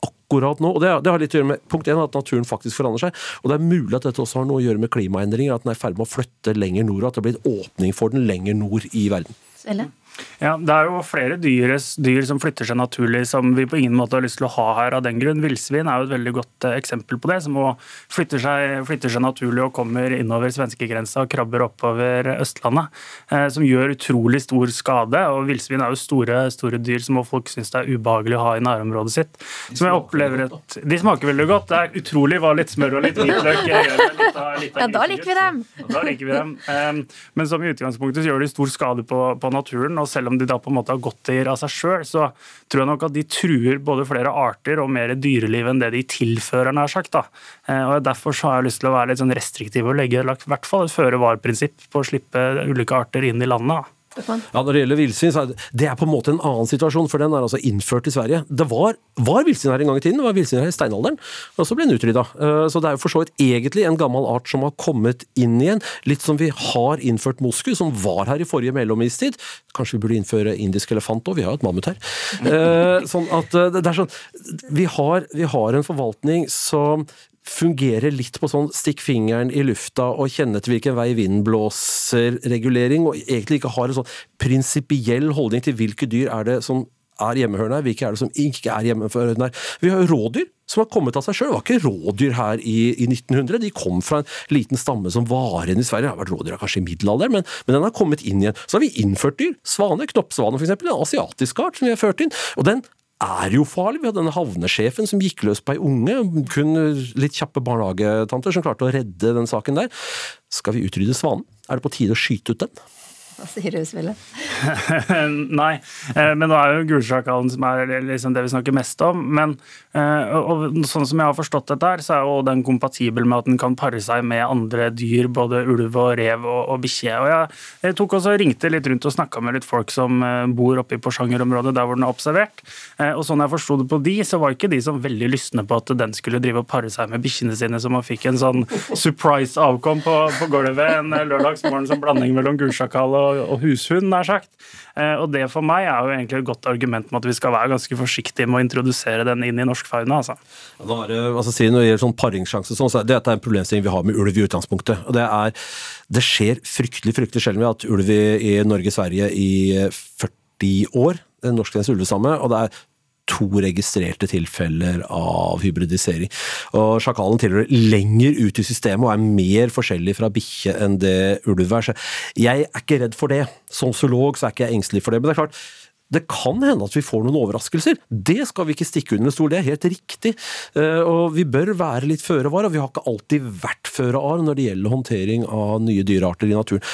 akkurat nå. Og det, det har litt å gjøre med punkt 1, at naturen faktisk forandrer seg. Og det er mulig at dette også har noe å gjøre med klimaendringer, at den er i ferd med å flytte lenger nord, og at det blir en åpning for den lenger nord i verden. Svelle? Ja, Det er jo flere dyr, dyr som flytter seg naturlig som vi på ingen måte har lyst til å ha her av den grunn. Villsvin er jo et veldig godt eh, eksempel på det, som flytter seg, flytter seg naturlig og kommer innover svenskegrensa og krabber oppover Østlandet. Eh, som gjør utrolig stor skade. og Villsvin er jo store, store dyr som folk syns det er ubehagelig å ha i nærområdet sitt. Som jeg opplever at, De smaker veldig godt. Det er utrolig hva litt smør og litt hvitløk gjør litt av- litt av Ja, da liker vi dem. Ja, Da liker vi dem. Eh, Men som i utgangspunktet så gjør de stor skade på, på naturen. Og selv om de da på en måte har gått godteier av seg sjøl, så tror jeg nok at de truer både flere arter og mer dyreliv enn det de tilfører, nær sagt. da. Eh, Og Derfor så har jeg lyst til å være litt sånn restriktiv og legge i hvert fall et føre-var-prinsipp på å slippe ulike arter inn i landet. da. Ja, Når det gjelder villsvin, så er det, på en måte en annen situasjon, for den er altså innført i Sverige. Det var, var villsvin her en gang i tiden, det var villsvin her i steinalderen, og så ble den utrydda. Eh, Så det er jo for så vidt egentlig en gammel art som har kommet inn igjen, litt som vi har innført moskus, som var her i forrige mellomistid. Kanskje vi burde innføre indisk elefant òg, vi har jo et mammut her. Eh, Sånn at eh, det er sånn Vi har, vi har en forvaltning som fungerer litt på sånn stikk fingeren i lufta og kjenne til hvilken vei vinden blåser-regulering, og egentlig ikke har en sånn prinsipiell holdning til hvilke dyr er det som er hjemmehørende her, hvilke er det som ikke er hjemmehørende her. Vi har jo rådyr som har kommet av seg sjøl. Det var ikke rådyr her i, i 1900, de kom fra en liten stamme som var igjen i Sverige. Det har vært rådyr kanskje i middelalderen, men, men den har kommet inn igjen. Så har vi innført dyr. Svane, knoppsvane f.eks., en asiatisk art som vi har ført inn. og den er jo farlig. Vi hadde denne havnesjefen som gikk løs på ei unge. Kun litt kjappe barnehagetanter som klarte å redde den saken der. Skal vi utrydde svanen? Er det på tide å skyte ut den? Hva sier du, Svelle? Nei, eh, men nå er jo gulsjakalen som er liksom det vi snakker mest om. Men eh, og, sånn som jeg har forstått dette, her, så er jo den kompatibel med at den kan pare seg med andre dyr, både ulv og rev og, og bikkje. Og jeg, jeg tok også og ringte litt rundt og snakka med litt folk som eh, bor oppe i Porsanger-området, der hvor den er observert. Og sånn jeg forsto det på de, så var ikke de som veldig lystne på at den skulle drive og pare seg med bikkjene sine, så man fikk en sånn surprise avkom på, på gulvet en lørdagsmorgen som blanding mellom gulsjakal og, og hushund, nær sagt. Eh, Og det for meg er jo egentlig et godt argument med at vi skal være ganske forsiktige med å introdusere den inn i norsk fauna. altså. Ja, da er det, altså, si, når det gjelder sånn paringssjanse, sånn, så er dette er en problemstilling vi har med ulv i utgangspunktet. og Det, er, det skjer fryktelig fryktelig sjelden. at ulv i, i Norge-Sverige i 40 år, en norskgrense ulvesamme, og det er to registrerte tilfeller av hybridisering. Og Sjakalen tilhører lenger ut i systemet og er mer forskjellig fra bikkje enn det ulv er. Så jeg er ikke redd for det. Som zoolog så er ikke jeg engstelig for det. Men det er klart, det kan hende at vi får noen overraskelser. Det skal vi ikke stikke under stol, det er helt riktig. Eh, Og vi bør være litt føre var, og vi har ikke alltid vært føre var når det gjelder håndtering av nye dyrearter i naturen.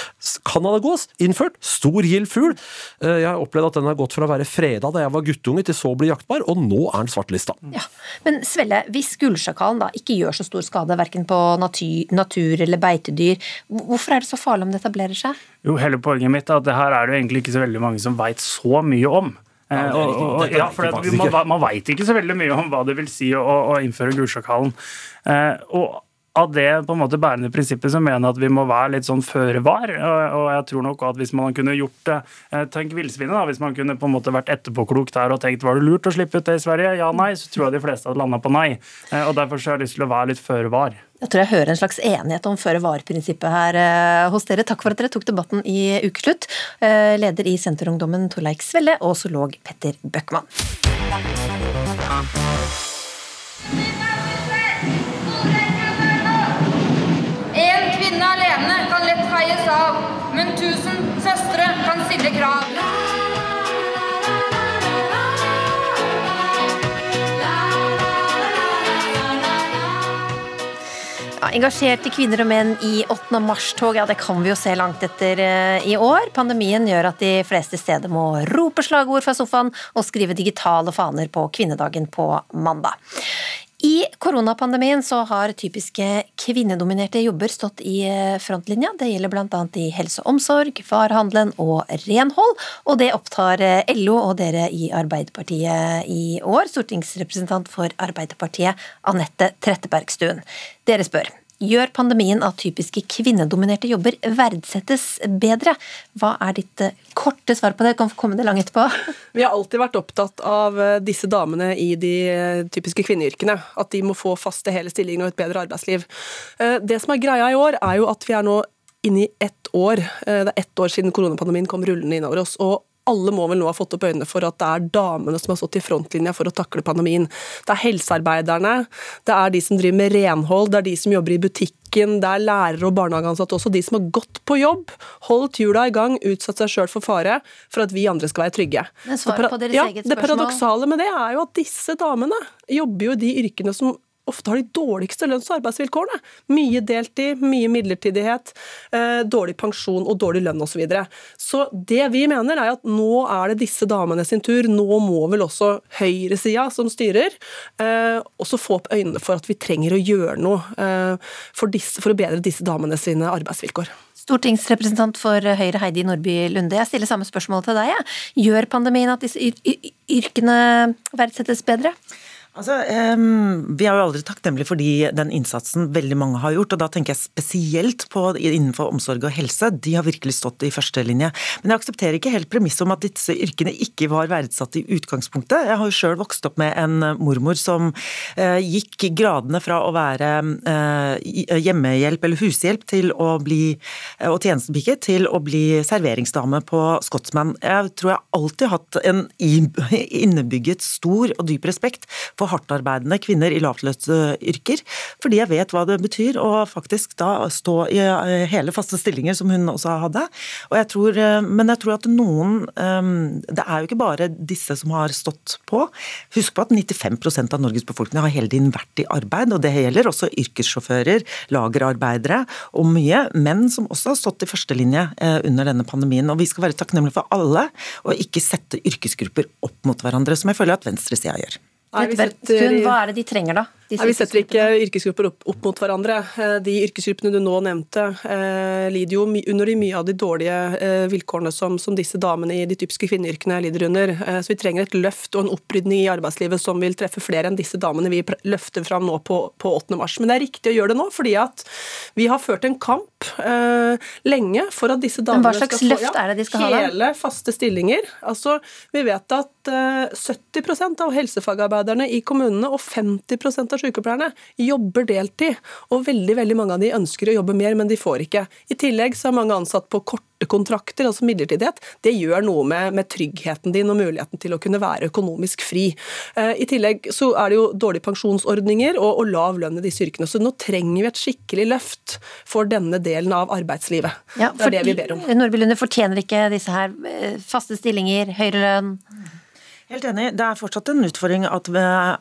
Canadagås, innført. Stor, gild fugl. Eh, Jeg har opplevd at den har gått fra å være freda da jeg var guttunge, til så å bli jaktbar, og nå er den svartlista. Ja. Men Svelle, hvis gullsjakalen da ikke gjør så stor skade verken på natur eller beitedyr, hvorfor er det så farlig om det etablerer seg? Jo, hele poenget mitt er at det her er det jo egentlig ikke så veldig mange som veit så mye om. Ja, det Eh, ja, for man, man veit ikke så veldig mye om hva det vil si å, å innføre gulsjakalen. Eh, og av det på en måte bærende prinsippet så mener jeg at vi må være litt sånn føre var. Og, jeg tror nok at hvis man kunne gjort det eh, Tenk villsvinet, da. Hvis man kunne på en måte vært etterpåklok der og tenkt var det lurt å slippe ut det i Sverige? Ja, nei. Så tror jeg de fleste hadde landa på nei. Og derfor så har jeg lyst til å være litt føre var. Jeg tror jeg hører en slags enighet om føre-var-prinsippet her eh, hos dere. Takk for at dere tok debatten i Ukeslutt. Eh, Leder i Senterungdommen Torleik Svelle og zoolog Petter Bøckmann. En kvinne alene kan lett feies av, men tusen søstre kan stille krav. Engasjerte kvinner og menn i 8. mars-tog, ja det kan vi jo se langt etter eh, i år. Pandemien gjør at de fleste steder må rope slagord fra sofaen og skrive digitale faner på kvinnedagen på mandag. I koronapandemien så har typiske kvinnedominerte jobber stått i eh, frontlinja. Det gjelder bl.a. i helse og omsorg, varehandelen og renhold. Og det opptar eh, LO og dere i Arbeiderpartiet i år. Stortingsrepresentant for Arbeiderpartiet Anette Trettebergstuen. Dere spør. Gjør pandemien at typiske kvinnedominerte jobber verdsettes bedre? Hva er ditt eh, korte svar på det? Kan få komme det langt etterpå. Vi har alltid vært opptatt av eh, disse damene i de eh, typiske kvinneyrkene. At de må få faste hele stillinger og et bedre arbeidsliv. Det som er greia i år, er jo at vi er nå inne i ett år. Det er ett år siden koronapandemien kom rullende innover oss. og alle må vel nå ha fått opp øynene for at det er damene som har stått i frontlinja for å takle pandemien. Det er helsearbeiderne, det er de som driver med renhold, det er de som jobber i butikken, det er lærere og barnehageansatte også. De som har gått på jobb, holdt hjula i gang, utsatt seg sjøl for fare for at vi andre skal være trygge. Deres ja, Det paradoksale med det er jo at disse damene jobber jo i de yrkene som ofte har de dårligste lønns- og arbeidsvilkårene. Mye deltid, mye midlertidighet, eh, dårlig pensjon og dårlig lønn osv. Så, videre. så det vi mener er at nå er det disse damene sin tur. Nå må vel også høyresida som styrer, eh, også få opp øynene for at vi trenger å gjøre noe eh, for, disse, for å bedre disse damene sine arbeidsvilkår. Stortingsrepresentant for Høyre Heidi Nordby Lunde, jeg stiller samme spørsmål til deg. Gjør pandemien at disse yr yr yrkene verdsettes bedre? Altså, Vi er jo aldri takknemlige for de, den innsatsen veldig mange har gjort. og Da tenker jeg spesielt på innenfor omsorg og helse. De har virkelig stått i førstelinje. Men jeg aksepterer ikke helt premisset om at disse yrkene ikke var verdsatt i utgangspunktet. Jeg har jo sjøl vokst opp med en mormor som eh, gikk gradene fra å være eh, hjemmehjelp eller hushjelp til å bli, eh, og tjenestepike til å bli serveringsdame på Scotsman. Jeg tror jeg alltid har hatt en innebygget stor og dyp respekt for hardtarbeidende kvinner i lavtlønnsyrker, fordi jeg vet hva det betyr å faktisk da stå i eh, hele faste stillinger, som hun også hadde. Og jeg tror, eh, men jeg tror at noen eh, Det er jo ikke bare disse som har stått på. Husk på at 95% av Norges befolkning har hele tiden vært i arbeid, og det gjelder også yrkessjåfører, lagerarbeidere og mye menn som også har stått i førstelinje under denne pandemien. Og vi skal være takknemlige for alle, og ikke sette yrkesgrupper opp mot hverandre, som jeg føler at venstresida gjør. I- hva er det de trenger, da? Nei, Vi setter ikke yrkesgrupper opp, opp mot hverandre. Eh, De yrkesgruppene du nå nevnte, eh, lider jo under de mye av de dårlige eh, vilkårene som, som disse damene i de typiske kvinneyrkene lider under. Eh, Så vi trenger et løft og en opprydning i arbeidslivet som vil treffe flere enn disse damene vi løfter fram nå på, på 8. mars. Men det er riktig å gjøre det nå, fordi at vi har ført en kamp eh, lenge for at disse damene skal få de skal ha hele faste stillinger. Altså, vi vet at eh, 70% av helsefagarbeiderne i kommunene og 50 av sykepleierne jobber deltid. Og veldig veldig mange av de ønsker å jobbe mer, men de får ikke. I tillegg så er mange ansatt på korte kontrakter, altså midlertidighet. Det gjør noe med, med tryggheten din og muligheten til å kunne være økonomisk fri. Eh, I tillegg så er det jo dårlige pensjonsordninger og, og lav lønn i disse yrkene. Så nå trenger vi et skikkelig løft for denne delen av arbeidslivet. Ja, det er det vi ber om. Nordby Lunde, fortjener ikke disse her eh, faste stillinger, høyere lønn? Helt enig. Det er fortsatt en utfordring at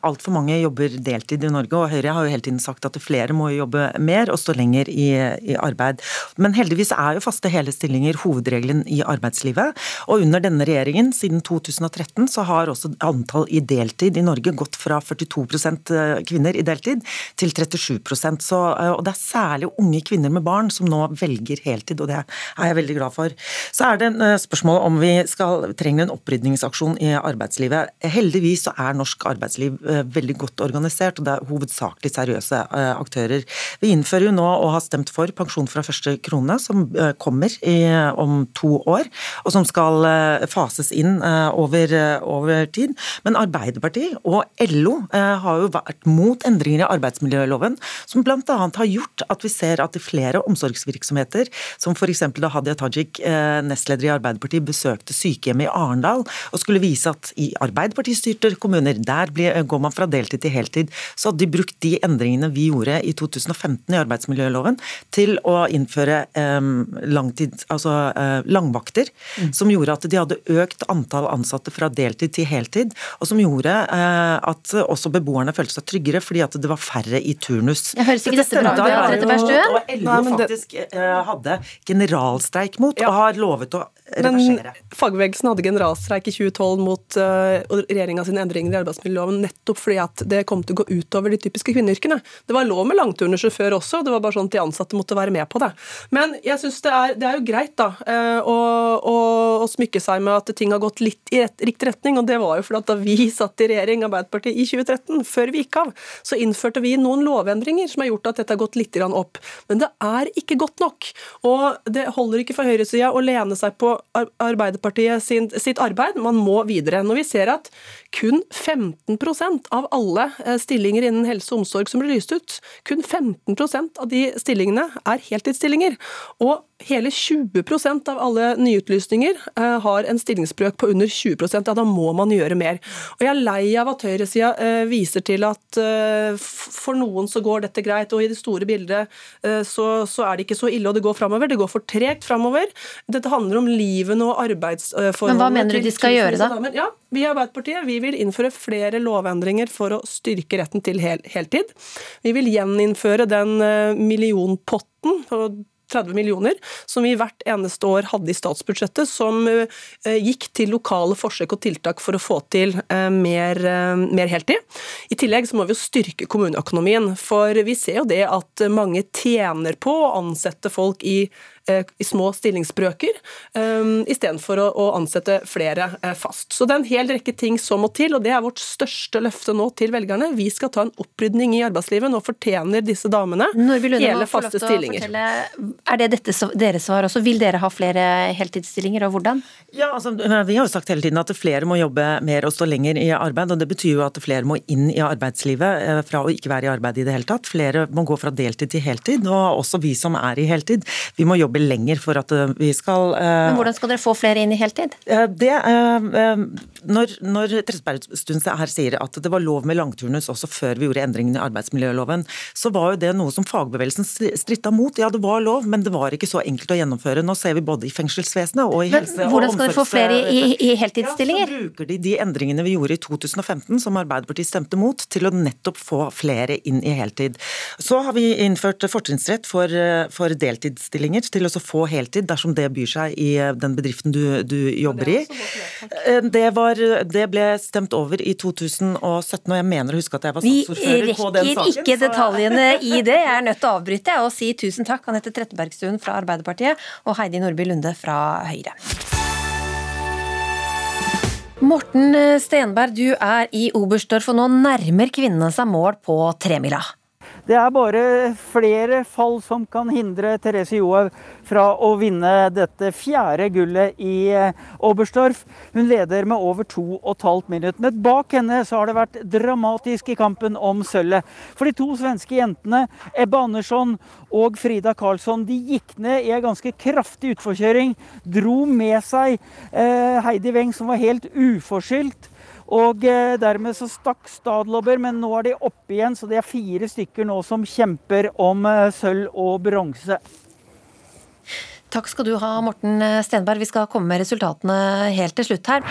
altfor mange jobber deltid i Norge. og Høyre har jo hele tiden sagt at flere må jobbe mer og stå lenger i, i arbeid. Men heldigvis er jo faste hele stillinger hovedregelen i arbeidslivet. Og under denne regjeringen, siden 2013, så har også antall i deltid i Norge gått fra 42% kvinner i deltid til 37% så, Og det er særlig unge kvinner med barn som nå velger heltid, og det er jeg veldig glad for. Så er det en spørsmål om vi skal, trenger en opprydningsaksjon i arbeidslivet arbeidslivet. Heldigvis så er norsk arbeidsliv eh, veldig godt organisert, og det er hovedsakelig seriøse eh, aktører. Vi innfører jo nå og har stemt for pensjon fra første krone, som eh, kommer i, om to år, og som skal fases inn over, over tid. Men Arbeiderpartiet og LO har jo vært mot endringer i arbeidsmiljøloven, som bl.a. har gjort at vi ser at i flere omsorgsvirksomheter, som f.eks. da Hadia Tajik, nestleder i Arbeiderpartiet, besøkte sykehjemmet i Arendal og skulle vise at i Arbeiderpartistyrte kommuner, der blir, går man fra deltid til heltid. Så hadde de brukt de endringene vi gjorde i 2015 i arbeidsmiljøloven til å innføre eh, langtid, altså, eh, langvakter, Mm. som gjorde at de hadde økt antall ansatte fra deltid til heltid, og som gjorde eh, at også beboerne følte seg tryggere fordi at det var færre i turnus. Jeg høres ikke dette bra ut, Trettebergstuen? Og LO faktisk eh, hadde generalstreik mot, og har lovet å Men fagbevegelsen hadde generalstreik i 2012 mot uh, regjeringa sine endringer i arbeidsmiljøloven nettopp fordi at det kom til å gå utover de typiske kvinneyrkene. Det var lov med langturnuser før også, det var bare sånn at de ansatte måtte være med på det. Men jeg synes det, det er jo greit da, eh, å, å, å smykke seg med at ting har gått litt i rett, riktig retning, og det var jo fordi at da vi satt i regjering, Arbeiderpartiet, i 2013, før vi gikk av, så innførte vi noen lovendringer som har gjort at dette har gått litt opp. Men det er ikke godt nok. Og det holder ikke for høyresida å lene seg på Ar- Arbeiderpartiet sin, sitt arbeid. Man må videre. Når vi ser at kun 15% av alle eh, stillinger innen helse og omsorg som blir lyst ut, kun 15% av de stillingene er heltidsstillinger. Og hele 20% av alle nyutlysninger eh, har en stillingsbrøk på under 20 ja, da må man gjøre mer. Og Jeg er lei av at høyresida eh, viser til at eh, for noen så går dette greit, og i det store bildet så, så er det ikke så ille, og det går framover. Det går for tregt framover. Dette handler om livene og arbeidsforholdene. Men hva mener du de skal gjøre, da? Ja, Vi i Arbeiderpartiet vi vil innføre flere lovendringer for å styrke retten til hel heltid. Vi vil gjeninnføre den millionpotten på 30 millioner, som vi hvert eneste år hadde i statsbudsjettet, som eh, gikk til lokale forsøk og tiltak for å få til eh, mer, eh, mer heltid. I tillegg så må vi jo styrke kommuneøkonomien, for vi ser jo det at mange tjener på å ansette folk i i små stillingsbrøker, um, istedenfor å, ansette flere eh, fast. Så det er en hel rekke ting som må til, og det er vårt største løfte nå til velgerne. Vi skal ta en opprydning i arbeidslivet. Nå fortjener disse damene Lunde hele faste stillinger. fortelle, Er det dette deres svar også? Vil dere ha flere heltidsstillinger, og hvordan? Ja, altså, Vi har jo sagt hele tiden at flere må jobbe mer og stå lenger i arbeid. og Det betyr jo at flere må inn i arbeidslivet eh, fra å ikke være i arbeid i det hele tatt. Flere må gå fra deltid til heltid, og også vi som er i heltid. Vi må jobbe lenger for at eh, vi skal eh, Men hvordan skal dere få flere inn i heltid? Eh, Det, når når Trettebergstuen her sier at det var lov med langturnus også før vi gjorde endringene i arbeidsmiljøloven, så var jo det noe som fagbevegelsen stri- stritta mot. Ja, det var lov, men det var ikke så enkelt å gjennomføre. Nå ser vi både i fengselsvesenet og i helse- og hvordan skal dere få flere i, i, i Ja, så bruker de de endringene vi gjorde i 2015, som Arbeiderpartiet stemte mot, til å nettopp få flere inn i heltid. Så har vi innført fortrinnsrett for, for deltidsstillinger til å få heltid dersom det byr seg i eh, den bedriften du, du jobber i. Eh, Det, var, det ble stemt over i 2017, og jeg mener å huske at jeg var saksordfører på den saken. Vi rekker ikke detaljene i det. Jeg er nødt til å avbryte og si tusen takk, Anette Trettebergstuen fra Arbeiderpartiet og Heidi Nordby Lunde fra Høyre. Morten Stenberg, du er i Oberstdorf, og nå nærmer kvinnene seg mål på tremila. Det er bare flere fall som kan hindre Therese Johaug fra å vinne dette fjerde gullet i eh, Oberstdorf. Hun leder med over to og et halvt minutt. Men bak henne så har det vært dramatisk i kampen om sølvet. For de to svenske jentene, Ebba Andersson og Frida Karlsson, de gikk ned i en ganske kraftig utforkjøring. Dro med seg eh, Heidi Weng, som var helt uforskyldt. Og eh, dermed så stakk Stadlobber, men nå er de oppe igjen, så det er fire stykker nå som kjemper om eh, sølv og bronse. Takk skal du ha, Morten Stenberg. Vi skal komme med resultatene helt til slutt her.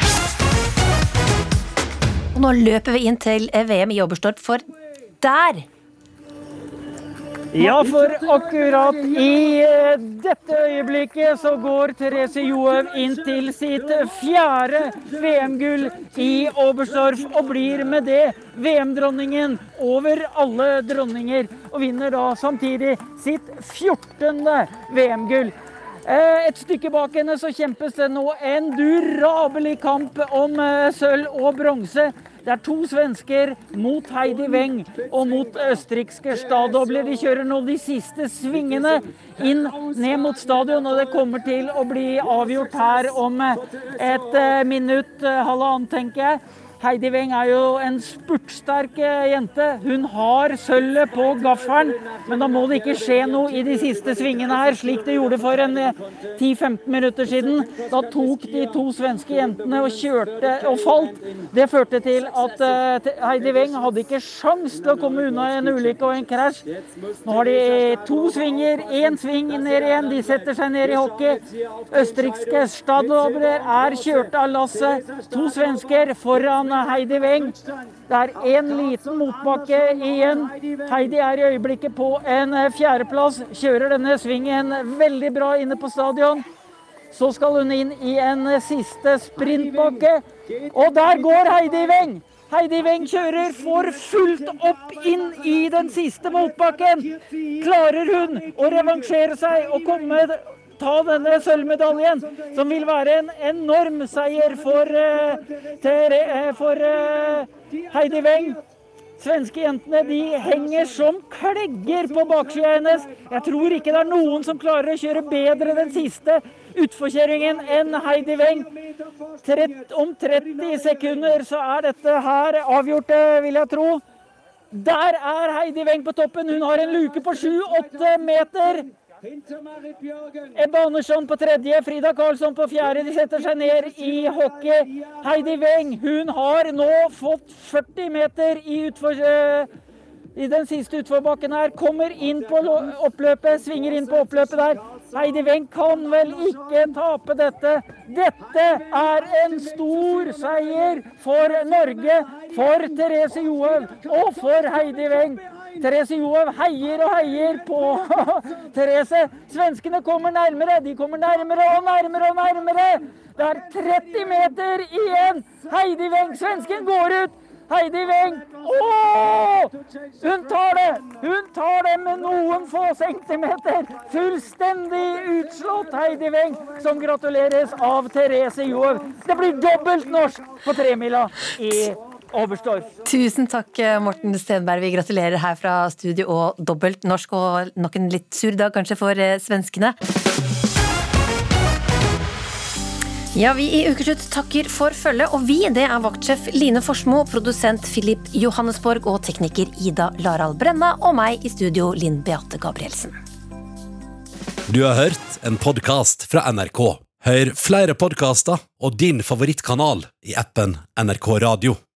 Og nå løper vi inn til VM i Oberstdorf, for der Ja, for akkurat i eh, dette øyeblikket så går Therese Johaug inn til sitt fjerde VM-gull i Oberstdorf og blir med det VM-dronningen over alle dronninger. Og vinner da samtidig sitt 14. VM-gull. Eh, Et stykke bak henne så kjempes det nå en durabelig kamp om eh, sølv og bronse. Det er to svensker mot Heidi Weng og mot østerrikske Stadobler. De kjører nå de siste svingene inn ned mot stadion, og det kommer til å bli avgjort her om et eh, minutt, eh, halvannet, tenker jeg. Heidi Weng er jo en spurtsterk eh, jente. Hun har sølvet på gaffelen, men da må det ikke skje noe i de siste svingene her, slik det gjorde for en eh, 10-15 minutter siden. Da tok de to svenske jentene og kjørte og falt. Det førte til at eh, Heidi Weng hadde ikke sjans til å komme unna en ulykke og en krasj. Nå har de to svinger, én sving ned igjen. De setter seg ned i hockey. Østerrikske Stadlobrer er kjørt av lasset. To svensker foran Heidi Weng. Det er én liten motbakke igjen. Heidi er i øyeblikket på en fjerdeplass. Kjører denne svingen veldig bra inne på stadion. Så skal hun inn i en siste sprintbakke. Og der går Heidi Weng! Heidi Weng kjører for fullt opp inn i den siste motbakken. Klarer hun å revansjere seg og komme ta denne sølvmedaljen, som vil være en enorm seier for, eh, eh, for eh, Heidi Weng. Svenske jentene de henger som klegger på baksida hennes. Jeg tror ikke det er noen som klarer å kjøre bedre den siste utforkjøringen enn Heidi Weng. Om 30 sekunder så er dette her avgjort, vil jeg tro. Der er Heidi Weng på toppen. Hun har en luke på 7-8 meter. Ebba Andersson på tredje, Frida Karlsson på fjerde. De setter seg ned i hockey. Heidi Weng hun har nå fått 40 meter i, utfor, eh, i den siste utforbakken her. Kommer inn på oppløpet, svinger inn på oppløpet der. Heidi Weng kan vel ikke tape dette. Dette er en stor seier for Norge, for Therese Johaug og for Heidi Weng. Therese Johaug heier og heier på Therese. Svenskene kommer nærmere. De kommer nærmere og nærmere og nærmere. Det er 30 meter igjen. Heidi Weng, svensken går ut. Heidi Weng. Åh! Hun tar det! Hun tar det med noen få centimeter. Fullstendig utslått Heidi Weng, som gratuleres av Therese Johaug. Det blir dobbelt norsk på tremila i Oberstdorf. Tusen takk, Morten Stenberg. Vi gratulerer her fra studio og dobbelt norsk, og nok en litt sur dag kanskje for eh, svenskene. Ja, vi i Ukeslutt takker for følget, og vi det er vaktsjef Line Forsmo, produsent Philip Johannesborg og tekniker Ida Laral Brenna og meg i studio Linn Beate Gabrielsen. Du har hørt en podkast fra NRK. Hør flere podkaster og din favorittkanal i appen NRK Radio.